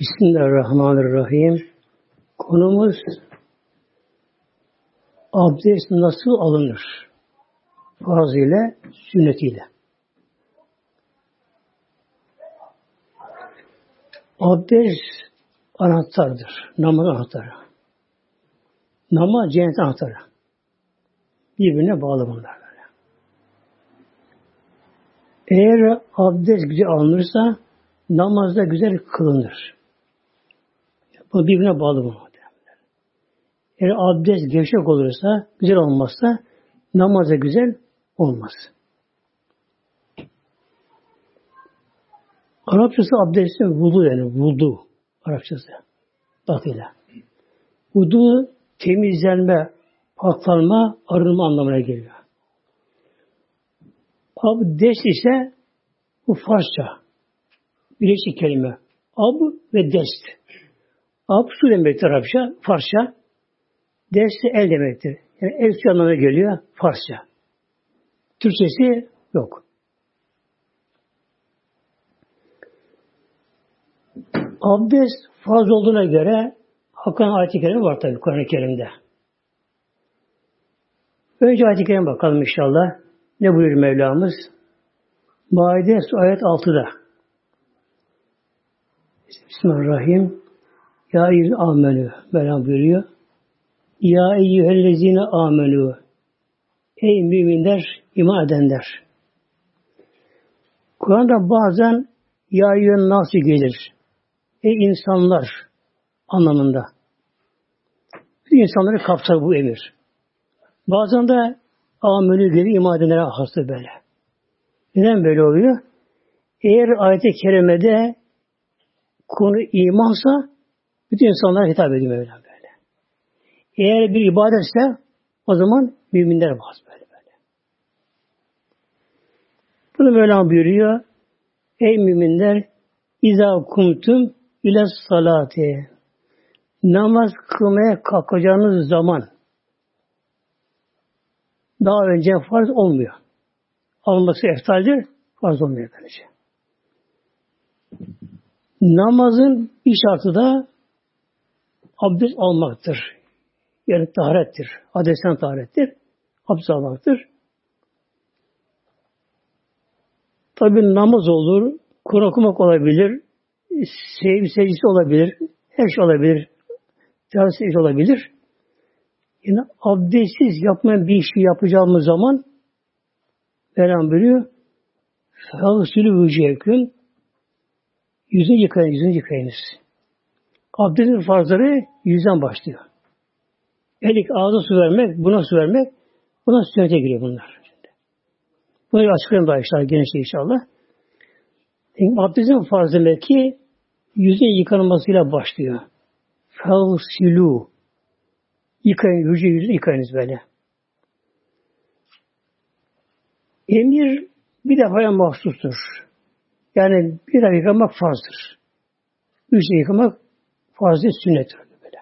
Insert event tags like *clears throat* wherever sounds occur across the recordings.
Bismillahirrahmanirrahim. Konumuz abdest nasıl alınır? Farz ile, sünnet ile. Abdest anahtardır. Namaz anahtarı. Namaz cennet anahtarı. Birbirine bağlı bunlar. Böyle. Eğer abdest güzel alınırsa namazda güzel kılınır. Bu birbirine bağlı bu. Eğer abdest gevşek olursa, güzel olmazsa namazda güzel olmaz. Arapçası abdestin vudu yani vudu Arapçası. Batıyla. Vudu temizlenme, paklanma, arınma anlamına geliyor. Abdest ise bu Farsça. Birleşik kelime. Ab ve dest. Ab su demektir Arapça, Farsça. Dest el demektir. Yani el su anlamına geliyor Farsça. Türkçesi yok. Abdest farz olduğuna göre Hakk'ın ayet-i kerime var tabi Kur'an-ı Kerim'de. Önce ayet-i kerime bakalım inşallah. Ne buyuruyor Mevlamız? Maide ayet 6'da. Bismillahirrahmanirrahim. Ya eyyühel amenü. Mevlam buyuruyor. Ya eyyühellezine amenü. Ey müminler, iman edenler. Kur'an'da bazen ya eyyühen nasıl gelir. Ey insanlar anlamında. Bütün insanları kapsar bu emir. Bazen de amenü gelir iman edenlere hastı böyle. Neden böyle oluyor? Eğer ayet-i kerimede konu imansa bütün insanlara hitap ediyor Mevlam böyle. Eğer bir ibadetse o zaman müminler bazı böyle böyle. Bunu Mevlam buyuruyor. Ey müminler İza kumtum ile salati namaz kılmaya kalkacağınız zaman daha önce farz olmuyor. Alması eftaldir, farz olmuyor böylece. Namazın bir şartı da abdest almaktır. Yani taharettir. Adesten taharettir. Abdest almaktır. Tabi namaz olur, Kur'an okumak olabilir, sevgi secdesi olabilir, her şey olabilir, teravih secdesi olabilir. Yani abdestsiz yapmayan bir işi yapacağımız zaman Mevlam buyuruyor Fâgısülü vücehekün Yüzünü yıkayın, yüzünü yıkayınız. Abdestin farzları yüzden başlıyor. Elik ağza su vermek, buna su vermek, buna sünnete giriyor bunlar. Bunu açıklayayım daha inşallah, genişle inşallah. Yani abdestin farzı ki yüzün yıkanmasıyla başlıyor. Fâgısülü Yıkayın, yüzü yüzü yıkayınız böyle. Emir bir defaya mahsustur. Yani bir defa yıkamak farzdır. Üç yıkamak farz değil, sünnettir. Böyle.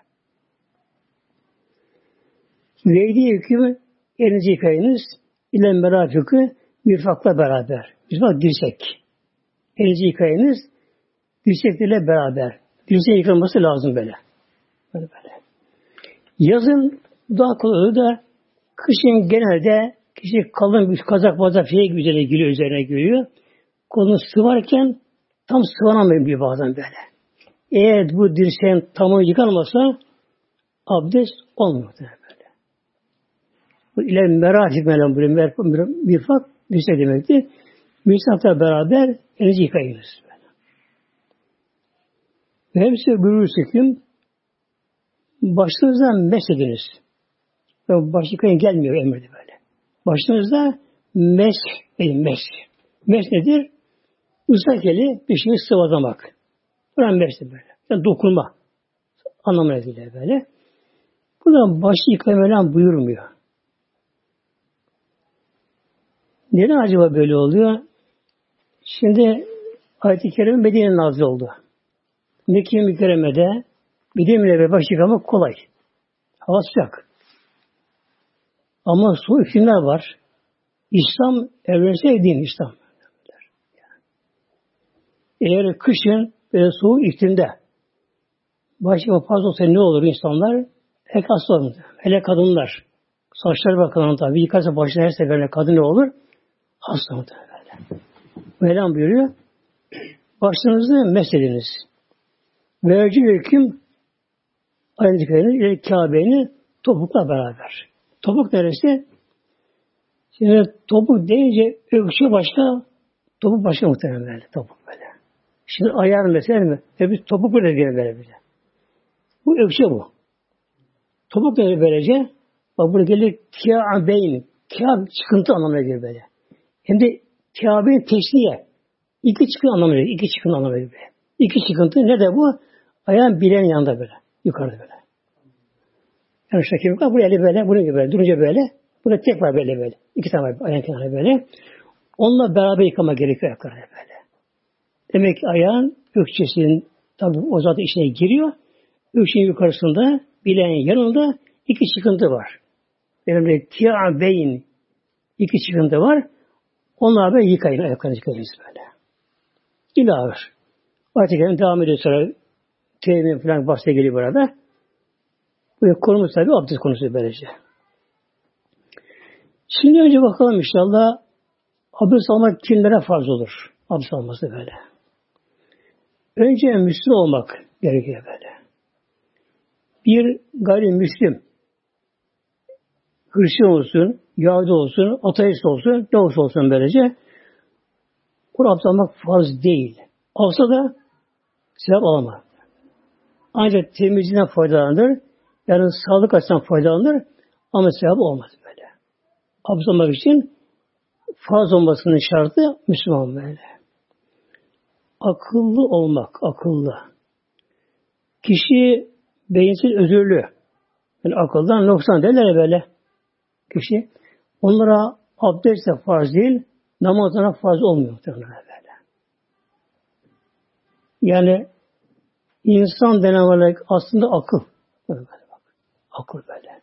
Veydi hükmü elinizi yıkayınız. İle merafıkı mirfakla beraber. Mirfak dirsek. Elinizi yıkayınız. Dirseklerle beraber. Dirseğin yıkanması lazım böyle. Böyle böyle. Yazın daha kolay da kışın genelde kişi kalın bir kazak bazak şey üzerine giriyor, üzerine giriyor. Kolunu sıvarken tam sıvanamıyor bir bazen böyle. Eğer bu dirseğin tamamı yıkanmasa abdest olmuyor böyle. Bu ile merafik melen böyle mirfak dirsek demekti. Misafirle beraber elinizi yıkayınız. Ve hepsi buyurursa kim? başınıza mesediniz. Baş yıkayın gelmiyor emredi böyle. Başınızda mes, edin mes. Mes nedir? Islak eli bir şeyi sıvazlamak. Buran mes böyle. Yani dokunma. Anlamına geliyor böyle. Buradan başı yıkamayan buyurmuyor. Neden acaba böyle oluyor? Şimdi ayet-i kerime Medine nazlı oldu. Mekke mükerremede de münevve baş yıkamak kolay. Hava sıcak. Ama su hükümler var. İslam evrensel din İslam. Eğer kışın böyle soğuk iklimde başıma fazla olsa ne olur insanlar? Pek hasta olur. Hele kadınlar. Saçları bakalım tabii. Yıkarsa başına her seferinde kadın ne olur? Hasta böyle. Mevlam buyuruyor. Başınızı mesediniz. Verici hüküm aynı dikkatle Kabe'ni topukla beraber. Topuk neresi? Şimdi topuk deyince ökçe başka, topuk başka muhtemelen böyle. Topuk. Şimdi ayar mesela mi? E biz topuk böyle diye böyle böyle. Bu ökçe bu. Topuk ne böylece? Bak burada gelir Kâbeyn. Kâb çıkıntı anlamına geliyor böyle. Hem de Kâbeyn teşniye. İki çıkıntı anlamına geliyor. İki çıkıntı anlamına geliyor. İki çıkıntı ne de bu? Ayağın bilen yanında böyle. Yukarıda böyle. Yani şu şekilde buraya eli böyle, buraya böyle, durunca böyle. Burada tek var böyle böyle. İki tane var ayağın kenarı böyle. Onunla beraber yıkama gerekiyor ayakları böyle. Demek ki ayağın ökçesinin tabi o zaten içine giriyor. Ökçenin yukarısında bileğin yanında iki çıkıntı var. Benim de beyin iki çıkıntı var. Onlar böyle yıkayın, ayaklarını yıkayınız böyle. İlahır. Artık devam ediyor sonra teyemmüm falan bahse geliyor burada. Bu konumuz tabi abdest konusu böylece. Şimdi önce bakalım inşallah abdest almak kimlere farz olur? Abdest alması böyle. Önce Müslüman olmak gerekiyor böyle. Bir gayrimüslim Hristiyan olsun, Yahudi olsun, ateist olsun, ne olursa olsun böylece Kur'an almak farz değil. Olsa da sevap alamaz. Ancak temizliğinden faydalanır. Yani sağlık açısından faydalanır. Ama sevap olmaz böyle. Abdest almak için farz olmasının şartı Müslüman böyle. Akıllı olmak, akıllı. Kişi beyinsiz özürlü. Yani akıldan noksan derler böyle. Kişi onlara abdest de farz değil, namazına farz olmuyor böyle. Yani insan denen aslında akıl. Böyle, bak. Akıl böyle.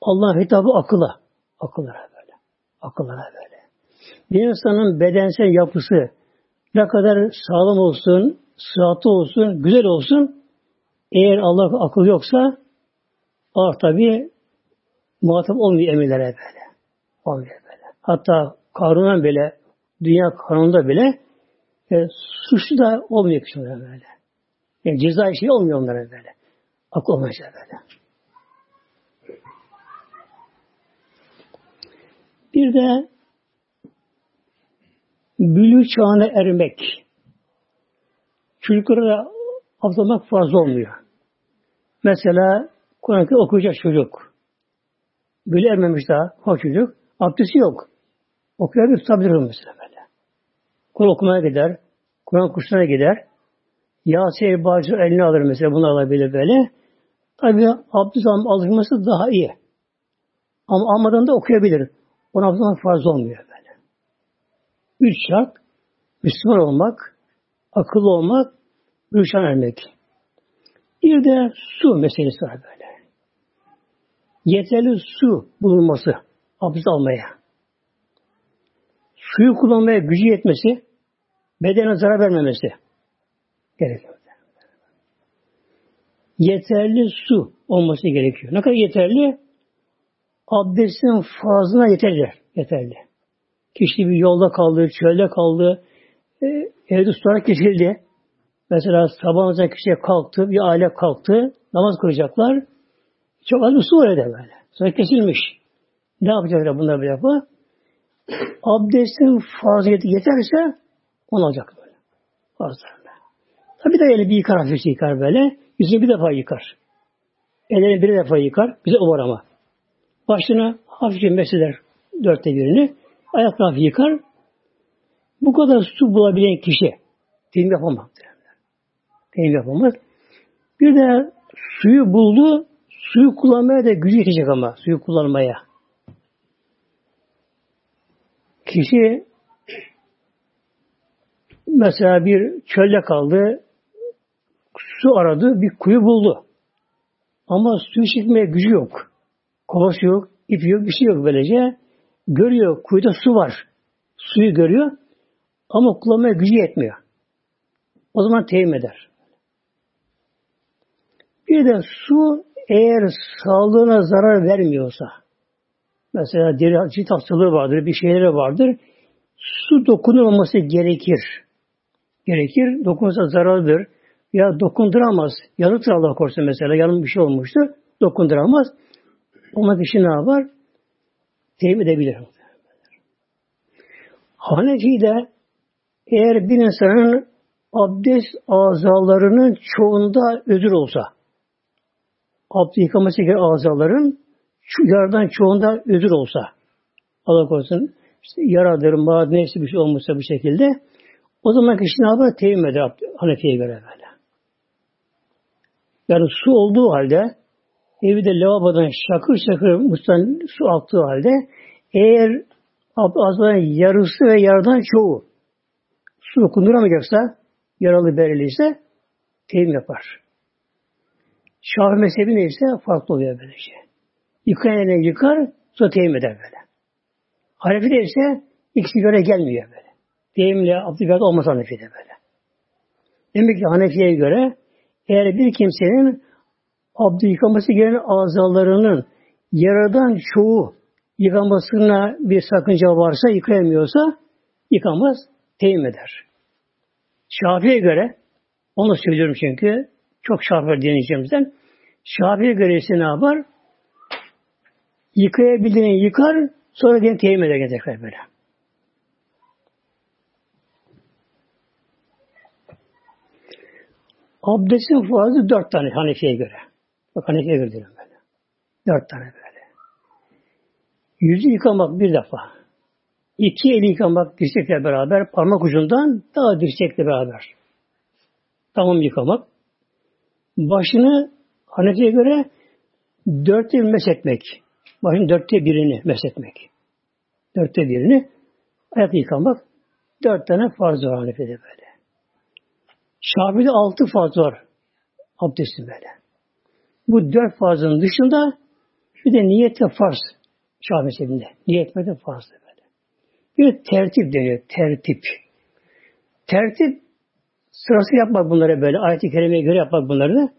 Allah hitabı akıla. Akıllara böyle. Akıllara böyle. Bir insanın bedensel yapısı ne kadar sağlam olsun, sıhhatli olsun, güzel olsun eğer Allah akıl yoksa Allah tabi muhatap olmuyor emirlere böyle. Olmuyor böyle. Hatta Karun'dan bile dünya kanununda bile e, suçlu da olmuyor kişilere böyle. Yani ceza şey olmuyor onlara böyle. Akıl olmayacak böyle. Bir de bülü çağına ermek. Çocuklara abdolmak fazla olmuyor. Mesela Kur'an'ı okuyacak çocuk. Böyle ermemiş daha o çocuk. Abdesti yok. Okuyabilir, tutabilir mesela böyle. Kur'an okumaya gider. Kur'an kursuna gider. Yasin Bağcı eline alır mesela bunu alabilir böyle. Tabi abdest alışması daha iyi. Ama almadan da okuyabilir. Ona abdest farz olmuyor. Üç şart Müslüman olmak, akıllı olmak, rüşan ermek. Bir de su meselesi var böyle. Yeterli su bulunması abdest almaya. Suyu kullanmaya gücü yetmesi, bedene zarar vermemesi gerekiyor. Yeterli su olması gerekiyor. Ne kadar yeterli? Abdestin fazlına yeterli. Yeterli. Kişi bir yolda kaldı, çölde kaldı, e, evde tutarak kesildi. Mesela sabah kişiye kalktı, bir aile kalktı, namaz kılacaklar. Çok az bir su var evde böyle. Sonra kesilmiş. Ne yapacaklar bunlar *clears throat* bir yapı? Abdestin fazileti yeterse onu alacak böyle. Fazla. Tabi de eli bir yıkar hafifçe yıkar böyle. Yüzünü bir defa yıkar. Ellerini bir defa yıkar. Bize o ama. Başına hafifçe mesler dörtte birini. Ayaklarını yıkar. Bu kadar su bulabilen kişi teyim yapamaz. Teyim yapamaz. Bir de suyu buldu. Suyu kullanmaya da gücü yetecek ama. Suyu kullanmaya. Kişi mesela bir çölde kaldı, su aradı, bir kuyu buldu. Ama su çekmeye gücü yok. Kovası yok, ipi yok, bir şey yok böylece. Görüyor, kuyuda su var. Suyu görüyor ama kullanmaya gücü yetmiyor. O zaman teyemmüm eder. Bir de su eğer sağlığına zarar vermiyorsa, mesela deri cilt hastalığı vardır, bir şeyleri vardır, su dokunulmaması gerekir. Gerekir, dokunursa zarardır. Ya dokunduramaz, yanıtır Allah korusun mesela, yanım bir şey olmuştur, dokunduramaz. Ona kişi ne yapar? Teyim edebilir. Hanefi de eğer bir insanın abdest azalarının çoğunda özür olsa, abdest yıkaması gereken azaların şu yardan çoğunda özür olsa, Allah korusun, işte yaradır, mağdur, neyse bir şey olmuşsa bu şekilde, o zaman kişi ne yapar? Teyim eder Hanefi'ye göre böyle. Yani su olduğu halde, evde lavabodan şakır şakır mustan su aktığı halde, eğer azaların yarısı ve yarıdan çoğu su dokunduramayacaksa, yaralı bereliyse, teyim yapar. Şafii mezhebi neyse farklı oluyor böylece. Yıkayan yıkar, sonra teyim eder böyle. Hanefi de ise ikisi göre gelmiyor böyle. Teyimle abdülgat olmaz Hanefi'de böyle. Demek ki Hanefi'ye göre eğer bir kimsenin abdü yıkaması gereken azalarının yaradan çoğu yıkamasına bir sakınca varsa, yıkayamıyorsa yıkamaz, teyim eder. Şafi'ye göre, onu söylüyorum çünkü, çok Şafii dinleyeceğimizden, Şafi'ye göre ise ne yapar? Yıkayabildiğini yıkar, sonra diye teyim eder tekrar böyle. Abdestin farzı dört tane Hanefi'ye göre. Bak Hanefi'ye göre diyorum böyle. Dört tane böyle. Yüzü yıkamak bir defa. İki eli yıkamak dirsekle beraber, parmak ucundan daha dirsekle beraber. Tamam yıkamak. Başını Hanefi'ye göre dörtte meshetmek. Başın dörtte birini meshetmek. Dörtte birini ayak yıkamak. Dört tane farz var Hanefi'de böyle. Şafi'de altı farz var abdestin böyle. Bu dört farzın dışında bir de niyette farz. Şah mezhebinde. Niyet etmekte farzdır böyle. Bir tertip deniyor. Tertip. Tertip sırası yapmak bunları böyle. Ayet-i kerimeye göre yapmak bunları da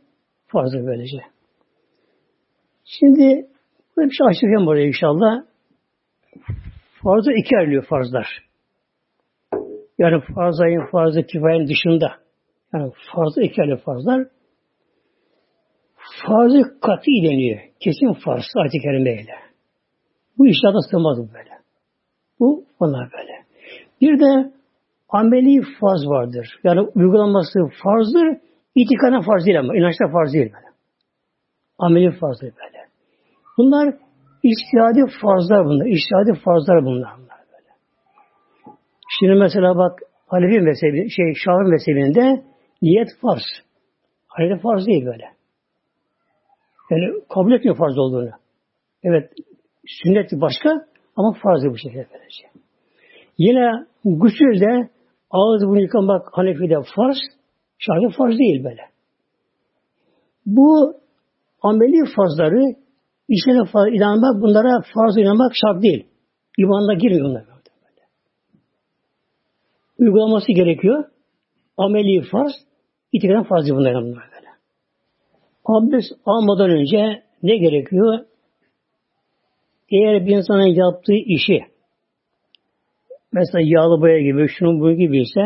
farzdır böylece. Şimdi burada bir şey açıklayayım buraya inşallah. Farzı iki ayrılıyor farzlar. Yani farzayın farzı kifayenin dışında. Yani farzı iki ayrılıyor farzlar. Farzı katı deniyor. Kesin farz ayet-i kerimeyle. Bu işlada sığmaz bu böyle. Bu onlar böyle. Bir de ameli farz vardır. Yani uygulanması farzdır. İtikaden farz değil ama. inançta farz değil böyle. Ameli farzdır böyle. Bunlar iştihadi farzlar bunlar. İştihadi farzlar bunlar. bunlar böyle. Şimdi mesela bak Hanefi mezhebi, şey Şafii mezhebinde niyet farz. Hanefi farz değil böyle. Yani kabul etmiyor farz olduğunu. Evet Sünnet başka ama farzı bu şekilde böylece. Yine gusülde ağız bunu yıkamak Hanefi'de farz, Şafii farz değil böyle. Bu ameli farzları işine farz, inanmak, bunlara farz inanmak şart değil. İmanına girmiyor bunlar. Böyle. Uygulaması gerekiyor. Ameli farz, itikaden farz bunlar. Abdest almadan önce ne gerekiyor? Eğer bir insanın yaptığı işi mesela yağlı boya gibi, şunun bu gibi ise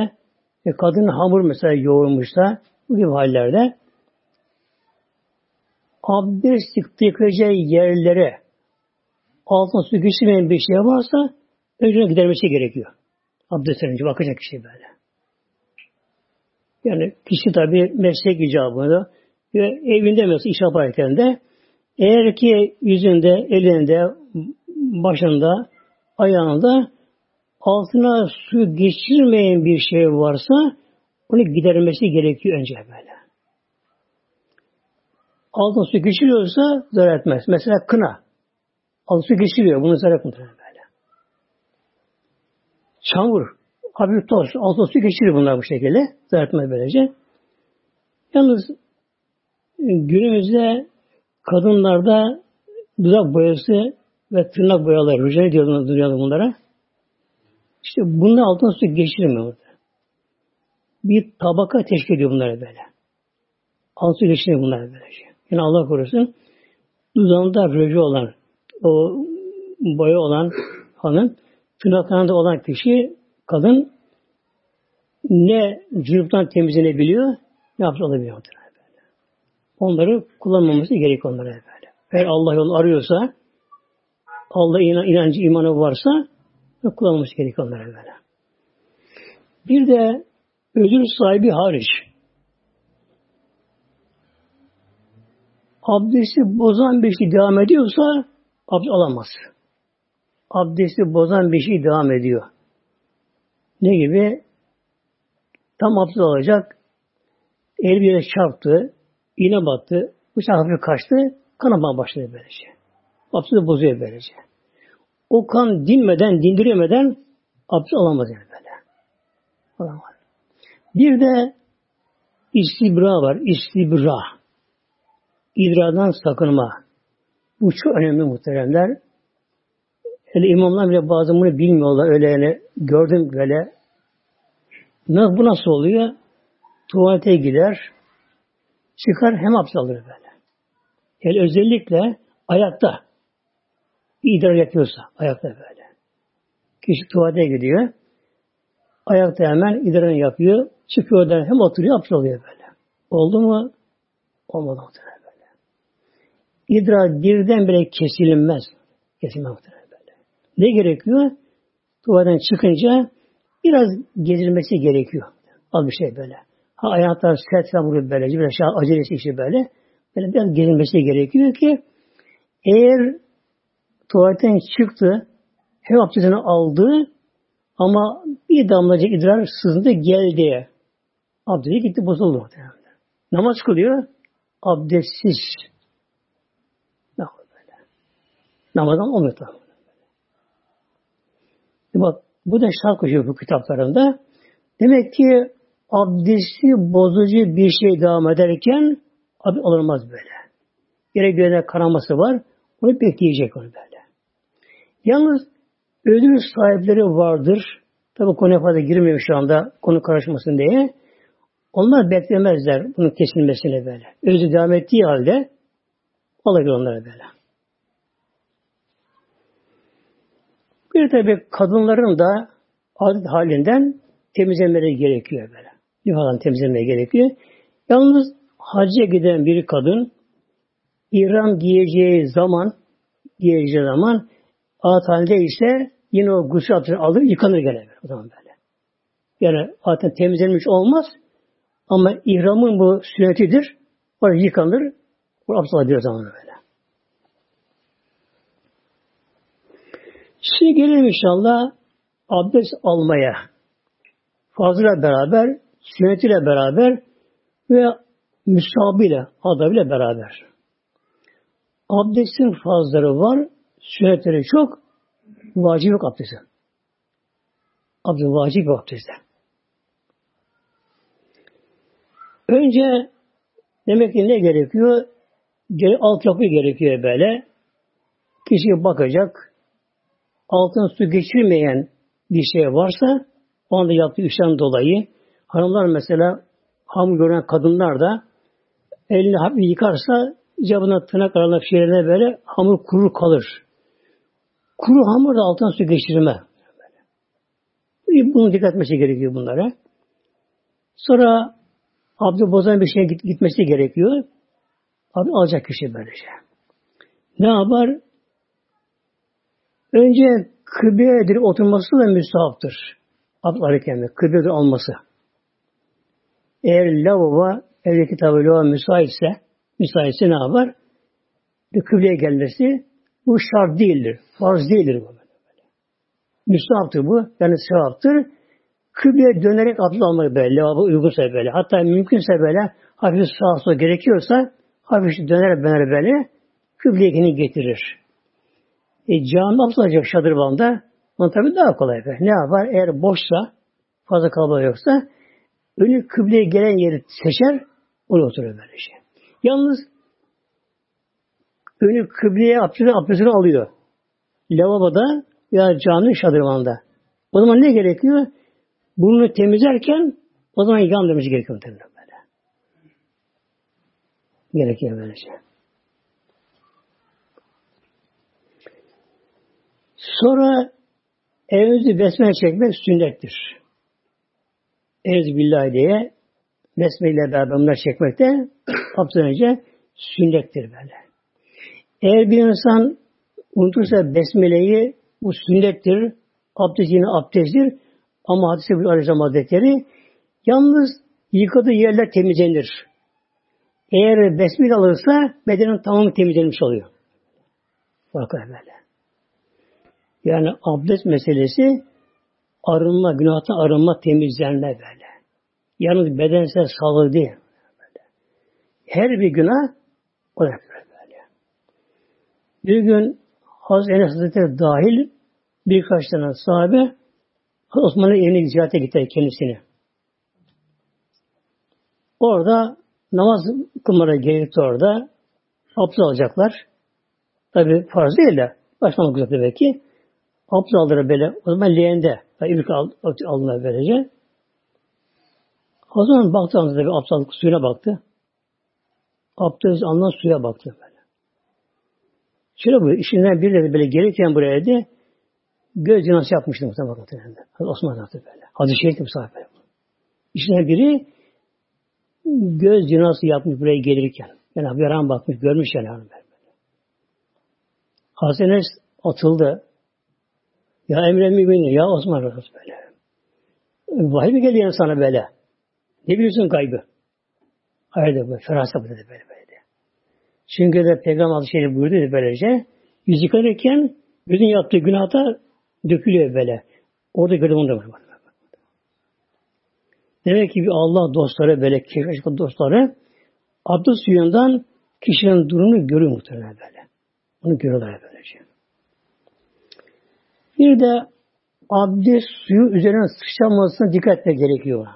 e, kadın hamur mesela yoğurmuşsa bu gibi hallerde abdest yıkayacağı yerlere altına su geçirmeyen bir şey varsa önce gidermesi gerekiyor. Abdest önce bakacak kişi böyle. Yani kişi tabi meslek icabını evinde mesela iş yaparken de eğer ki yüzünde, elinde, başında, ayağında altına su geçirmeyen bir şey varsa onu gidermesi gerekiyor önce böyle. Altına su geçiriyorsa zarar etmez. Mesela kına. Altına su geçiriyor. Bunu zarar etmez böyle. Çamur, hafif toz, altına su geçiriyor bunlar bu şekilde. Zarar etmez böylece. Yalnız günümüzde Kadınlarda dudak boyası ve tırnak boyaları, rücene diyorlar bunlara. İşte bunun altına su geçirmiyor bir tabaka teşkil ediyor bunları böyle. Altı geçiyor bunlar böylece. Yani Allah korusun dudağında röcü olan, o boya olan hanım, tırnaklarında olan kişi, kadın ne cüruptan temizlenebiliyor, ne yapsa olabiliyor. Onları kullanmaması gerek onlara böyle. Eğer Allah yolu arıyorsa, Allah inan, inancı, imanı varsa kullanılması gerek onlara böyle. Bir de ödül sahibi hariç abdesti bozan bir şey devam ediyorsa abdest alamaz. Abdesti bozan bir şey devam ediyor. Ne gibi? Tam abdest alacak. El bir yere çarptı. İğne battı. Bıçak hafif kaçtı. Kanama başladı böylece. Abdesti bozuyor böylece. O kan dinmeden, dindiremeden abdest alamaz yani böyle. Alamaz. Bir de istibra var. İstibra idrardan sakınma. Bu çok önemli muhteremler. Hele imamlar bile bazen bunu bilmiyorlar. Öyle yani gördüm böyle. Bu nasıl oluyor? Tuvalete gider, çıkar hem abdest alır böyle. Yani özellikle ayakta idrar yapıyorsa ayakta böyle. Kişi tuvalete gidiyor. Ayakta hemen idrarını yapıyor. Çıkıyor oradan hem oturuyor abdest alıyor böyle. Oldu mu? Olmadı muhtemelen idrar birdenbire kesilmez. Kesilmez böyle. Ne gerekiyor? Tuvaletten çıkınca biraz gezilmesi gerekiyor. Az bir şey böyle. Ha ayaklar sert vuruyor böylece. Biraz şey, acelesi işi böyle. Böyle biraz gezilmesi gerekiyor ki eğer tuvaletten çıktı hem abdestini aldı ama bir damlacık idrar sızındı geldi. Abdesti gitti bozuldu. Namaz kılıyor. Abdestsiz. Namazdan olmuyor tabi. Bak bu da şart koşuyor bu kitaplarında. Demek ki abdesti bozucu bir şey devam ederken abi olmaz böyle. Yere göğe kanaması var. Onu bekleyecek onu böyle. Yalnız ödül sahipleri vardır. Tabi konuya fazla girmiyor şu anda konu karışmasın diye. Onlar beklemezler bunun kesilmesini böyle. Özü devam ettiği halde olabilir onlara böyle. Bir tabi kadınların da adet halinden temizlenmeleri gerekiyor böyle. Yuhadan temizlenmeye gerekiyor. Yalnız hacca giden bir kadın İran giyeceği zaman giyeceği zaman adet halinde ise yine o gusül abdestini alır yıkanır gene o zaman böyle. Yani zaten temizlenmiş olmaz ama ihramın bu sünnetidir. Orada yıkanır. O abdest alabilir zaman böyle. Şimdi gelelim inşallah abdest almaya. Fazla beraber, sünnetiyle beraber ve müsabıyla, adabıyla beraber. Abdestin fazları var, sünnetleri çok, vacip yok abdestin. Abdest vacip yok abdestte. Önce demek ki ne gerekiyor? Altyapı gerekiyor böyle. Kişi bakacak, altına su geçirmeyen bir şey varsa o anda yaptığı işten dolayı hanımlar mesela hamur gören kadınlar da elini hafif yıkarsa cebine tırnak aralarına şeylerine böyle hamur kuru kalır. Kuru hamur da altına su geçirme. Bunu dikkat etmesi gerekiyor bunlara. Sonra abdü bozan bir şeye gitmesi gerekiyor. Abi alacak kişi böylece. Ne yapar? Önce kıbleye oturması da müstahaptır. Abdest alırken kıbleye alması. Eğer lavabo evdeki tabi lavabo müsaitse müsaitse ne yapar? Bir kıbleye gelmesi bu şart değildir. Farz değildir bu. Müstahaptır bu. Yani sevaptır. Kıbleye dönerek abdest almak böyle. Lavabo uygunsa böyle. Hatta mümkünse böyle hafif sağa sola gerekiyorsa hafif döner döner böyle kıbleye getirir. E, cami abdest şadırvanda onun tabi daha kolay. Be. Ne yapar? Eğer boşsa, fazla kalabalık yoksa önü kıbleye gelen yeri seçer, oraya oturuyor böyle şey. Yalnız önü kıbleye abdestini, abdestini alıyor. Lavaboda ya caminin şadırvanında. O zaman ne gerekiyor? Bunu temizlerken O zaman yan demesi gerekiyor tabii böyle. Gerekiyor böylece. Sonra evimizi besmele çekmek sünnettir. Ez billahi diye besmele ile beraber bunları çekmek de *clears throat* abdestten sünnettir böyle. Eğer bir insan unutursa besmeleyi bu sünnettir, abdest yine abdesttir ama hadise bir Aleyhisselam Hazretleri yalnız yıkadığı yerler temizlenir. Eğer besmele alırsa bedenin tamamı temizlenmiş oluyor. Bakın böyle. Yani abdest meselesi arınma, günahtan arınma, temizlenme böyle. Yalnız bedensel sağlığı değil. Böyle. Her bir günah o da böyle. Bir gün Hazreti Enes Hazretleri dahil birkaç tane sahabe Osman'ın evine ziyarete gitti kendisini. Orada namaz kılmara gerekti orada. Abdest alacaklar. Tabi farz değil de başlamak üzere demek ki. Abdest aldılar böyle. O zaman leğende. Yani ilk aldılar böylece. O zaman baktı tabi abdest suyuna baktı. Abdest alınan suya baktı böyle. Şöyle bu işinden bir de böyle gelirken buraya dedi göz cinası yapmıştı muhtemelen muhtemelen. Osman Hazretleri böyle. Hadis-i Şerif misafir böyle. İşinden biri göz cinası yapmış buraya gelirken. Yani yaran bakmış, görmüş yani hanım böyle. Hazreti atıldı. Ya Emre Mümin, ya Osman Hazretleri böyle. Vahiy mi geliyor sana böyle? Ne biliyorsun kaybı? Hayır de böyle, ferasa dedi böyle böyle. Çünkü de Peygamber Aleyhisselam buyurdu böylece. Yüz yıkarken gözün yaptığı günahta dökülüyor böyle. Orada gördüm onu da var. Demek ki Allah dostları böyle keşfettik dostları abdest suyundan kişinin durumunu görüyor muhtemelen böyle. Onu görüyorlar böylece. Bir de abdest suyu üzerine sıçramasına dikkat etmek gerekiyor.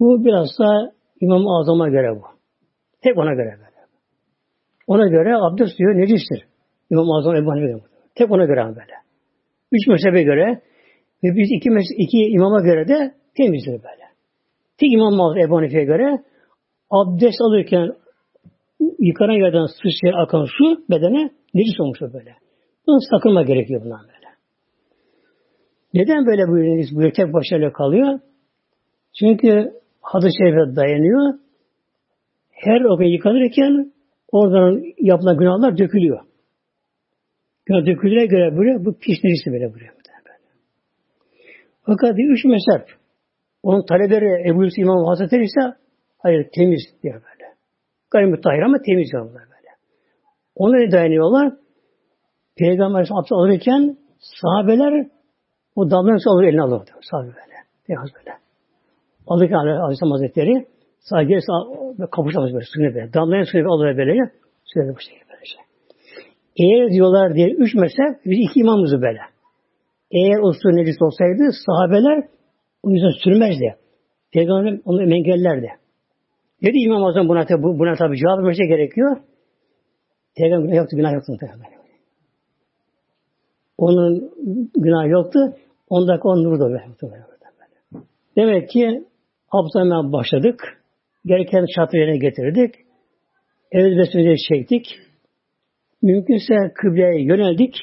Bu biraz da İmam-ı Azam'a göre bu. Tek ona göre böyle. Ona göre abdest suyu necistir. İmam-ı Azam Ebu Hanife Tek ona göre böyle. Üç mezhebe göre ve biz iki, iki imama göre de temizdir böyle. Tek imam Malik Ebu Hanife'ye göre abdest alırken yıkanan yerden sıçrayan akan su bedene necis olmuş böyle. Bunun sakınma gerekiyor bundan böyle. Neden böyle buyuruyor? Buyuruyor tek başıyla kalıyor. Çünkü hadis-i şerife dayanıyor. Her o gün yıkanırken oradan yapılan günahlar dökülüyor. Günah döküldüğüne göre böyle bu pis neresi böyle buraya. Fakat üç mezhep onun talebeleri Ebu Yusuf İmam Hazretleri ise hayır temiz diyor böyle. Gayri tahir ama temiz diyorlar böyle. Ona ne dayanıyorlar? Peygamber abdest alırken sahabeler o damlanın su alır eline alır. Sahabe böyle. Beyaz böyle. Alırken Aleyhisselam Hazretleri sadece sağ, kapışamaz böyle suyunu böyle. Damlayan suyu alır böyle. Suyu bu şekilde böyle şey. Eğer diyorlar diye üç mezhep biz iki imamızı böyle. Eğer o su necis olsaydı sahabeler o yüzden sürmezdi. Peygamber onu engellerdi. Dedi İmam Azam buna, tabi, buna tabi cevap vermesi gerekiyor. Peygamber yoktu, günah yoktu. Onun günah yoktu. Ondaki on nuru da böyle. Demek ki abdestten başladık. Gereken şartı yerine getirdik. Evet besmeleyi çektik. Mümkünse kıbleye yöneldik.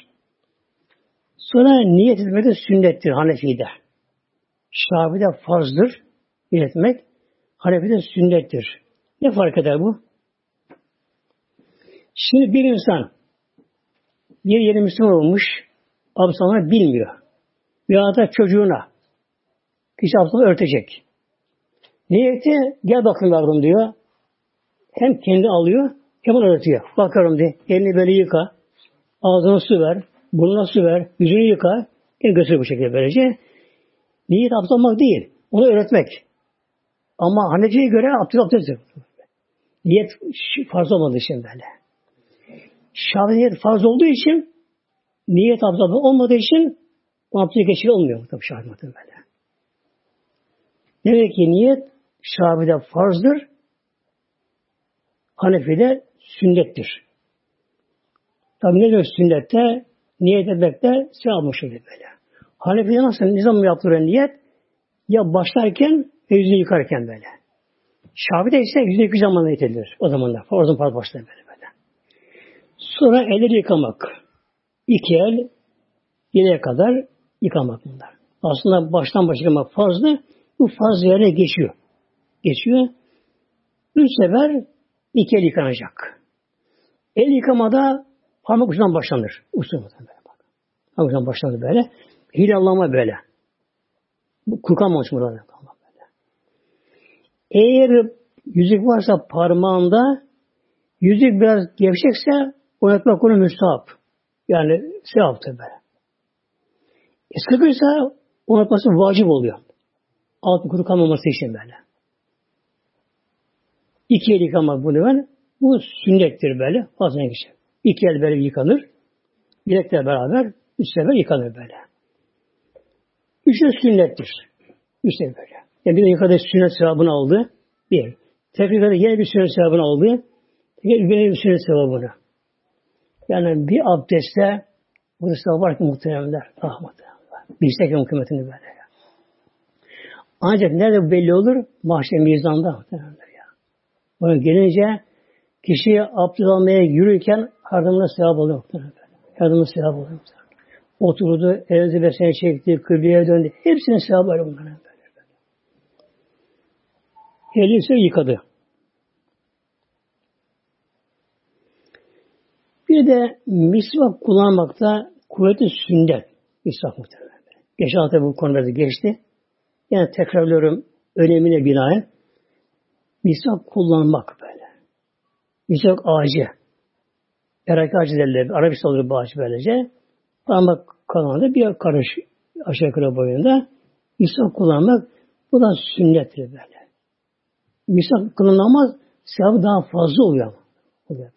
Sonra niyet etmek de sünnettir Hanefi'de. Şafi'de farzdır niyet etmek. Hanefi'de sünnettir. Ne fark eder bu? Şimdi bir insan bir yeri Müslüman olmuş, abdest bilmiyor. Veya da çocuğuna kişi abdest örtecek. Niyeti gel bakın yavrum diyor. Hem kendi alıyor hem onu öğretiyor. Bakarım diye. Elini böyle yıka. Ağzına su ver. Burnuna su ver. Yüzünü yıka. Gel götür bu şekilde böylece. Niyet abdest değil. Onu öğretmek. Ama Hanefi'ye göre abdest abdest Niyet farz olmadığı için böyle. Şafi niyet farz olduğu için niyet abdest olmadığı için o abdest geçiri olmuyor. Tabii Şafi böyle. Demek ki niyet Şafi'de farzdır. Hanefi'de sünnettir. Tabi ne diyor sünnette? Niyet etmekte sevapmış oluyor böyle. Hanefi'de nasıl nizam yaptırıyor niyet? Ya başlarken ya yüzünü yıkarken böyle. Şafi'de ise yüzde iki zamanla yetilir o zamanlar. Farzın farz başlar böyle böyle. Sonra elleri yıkamak. İki el yine kadar yıkamak bunlar. Aslında baştan başa yıkamak farzdı. Bu farz yerine geçiyor. Geçiyor. Üç sefer iki el yıkanacak. El yıkamada parmak ucundan başlanır. Usulü böyle bak. Parmak ucundan başlanır böyle. Hilallama böyle. Bu kukanmamış burada. Böyle. Eğer yüzük varsa parmağında yüzük biraz gevşekse oynatmak onu müstahap. Yani sevaptır böyle. E sıkıysa oynatması vacip oluyor. Altın kuru kalmaması için böyle. İki el yıkamak bunu ben. Bu sünnettir böyle. Fazla geçer. İki el böyle yıkanır. Bilekler beraber üç sefer yıkanır böyle. Üçü sünnettir. Üç sefer böyle. Yani bir de yıkadığı sünnet sevabını aldı. Bir. Tekrar yine bir sünnet sevabını aldı. Yine bir sünnet sevabını. Yani bir abdestte bu sevap var ki muhteremler. Ah muhteremler. Bilsek ki hükümetini böyle. Ancak nerede belli olur? Mahşer mizanda muhteremler ya. Buna gelince kişi abdest almaya yürürken yardımına sevap oluyor muhteremler. Yardımına sevap oluyor muhteremler. Oturdu, elinizi besene çekti, kıbleye döndü. Hepsinin sevabı var bunların. Eli ise yıkadı. Bir de misvak kullanmakta kuvvetli sünnet. Misvak muhtemelen. Geçen hafta bu konuda geçti. Yani tekrarlıyorum önemine binaen misvak kullanmak böyle. Misvak ağacı. Erak ağacı derler. Arabistan olur bu ağaç böylece. Parmak kanalında bir karış aşağı yukarı boyunda misvak kullanmak bu da sünnettir böyle misvak kılınamaz, sevabı daha fazla oluyor. oluyor.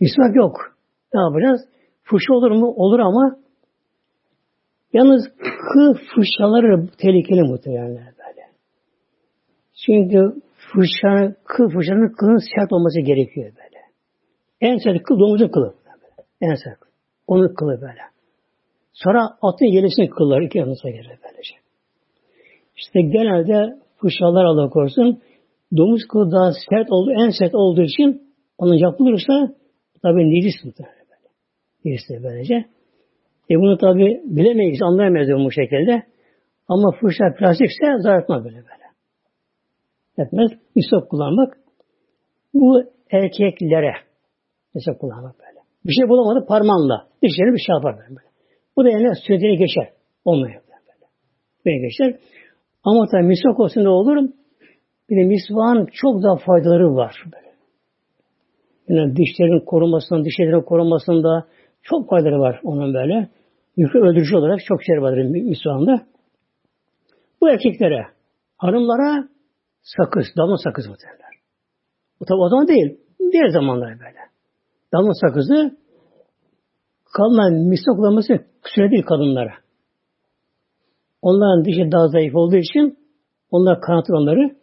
Misvak yok. Ne yapacağız? Fırça olur mu? Olur ama yalnız kıl fırçaları tehlikeli muhtemelen böyle. Çünkü fırça, kıl fırçanın kılın sert olması gerekiyor böyle. En sert kıl domuzun kılı. Böyle. En sert kıl. Onun kılı böyle. Sonra atın yelisinin kılları iki yanına gelir böylece. İşte genelde fırçalar Allah korusun. Domuz kılı daha sert oldu, en sert olduğu için onun yapılırsa tabi necis muhtemelen. Necis böylece. E bunu tabi bilemeyiz, anlayamayız bu şekilde. Ama fırça plastikse zarar etmez böyle böyle. Etmez. İsop kullanmak. Bu erkeklere mesela kullanmak böyle. Bir şey bulamadı parmağınla. Dişlerini bir şey yapar böyle. Bu da yani sünnetine geçer. Olmuyor böyle. Böyle geçer. Ama tabi misvak olsun ne olur? Bir de misvağın çok daha faydaları var. Böyle. Yani dişlerin korunmasında, dişlerin korunmasında çok faydaları var onun böyle. Yükü öldürücü olarak çok şey vardır misvağında. Bu erkeklere, hanımlara sakız, damla sakız mı derler. Bu tabi o zaman değil, diğer zamanlar böyle. Damla sakızı kadınlar misvak kullanması süre değil kadınlara. Onların dişi daha zayıf olduğu için onlar kanatır onları.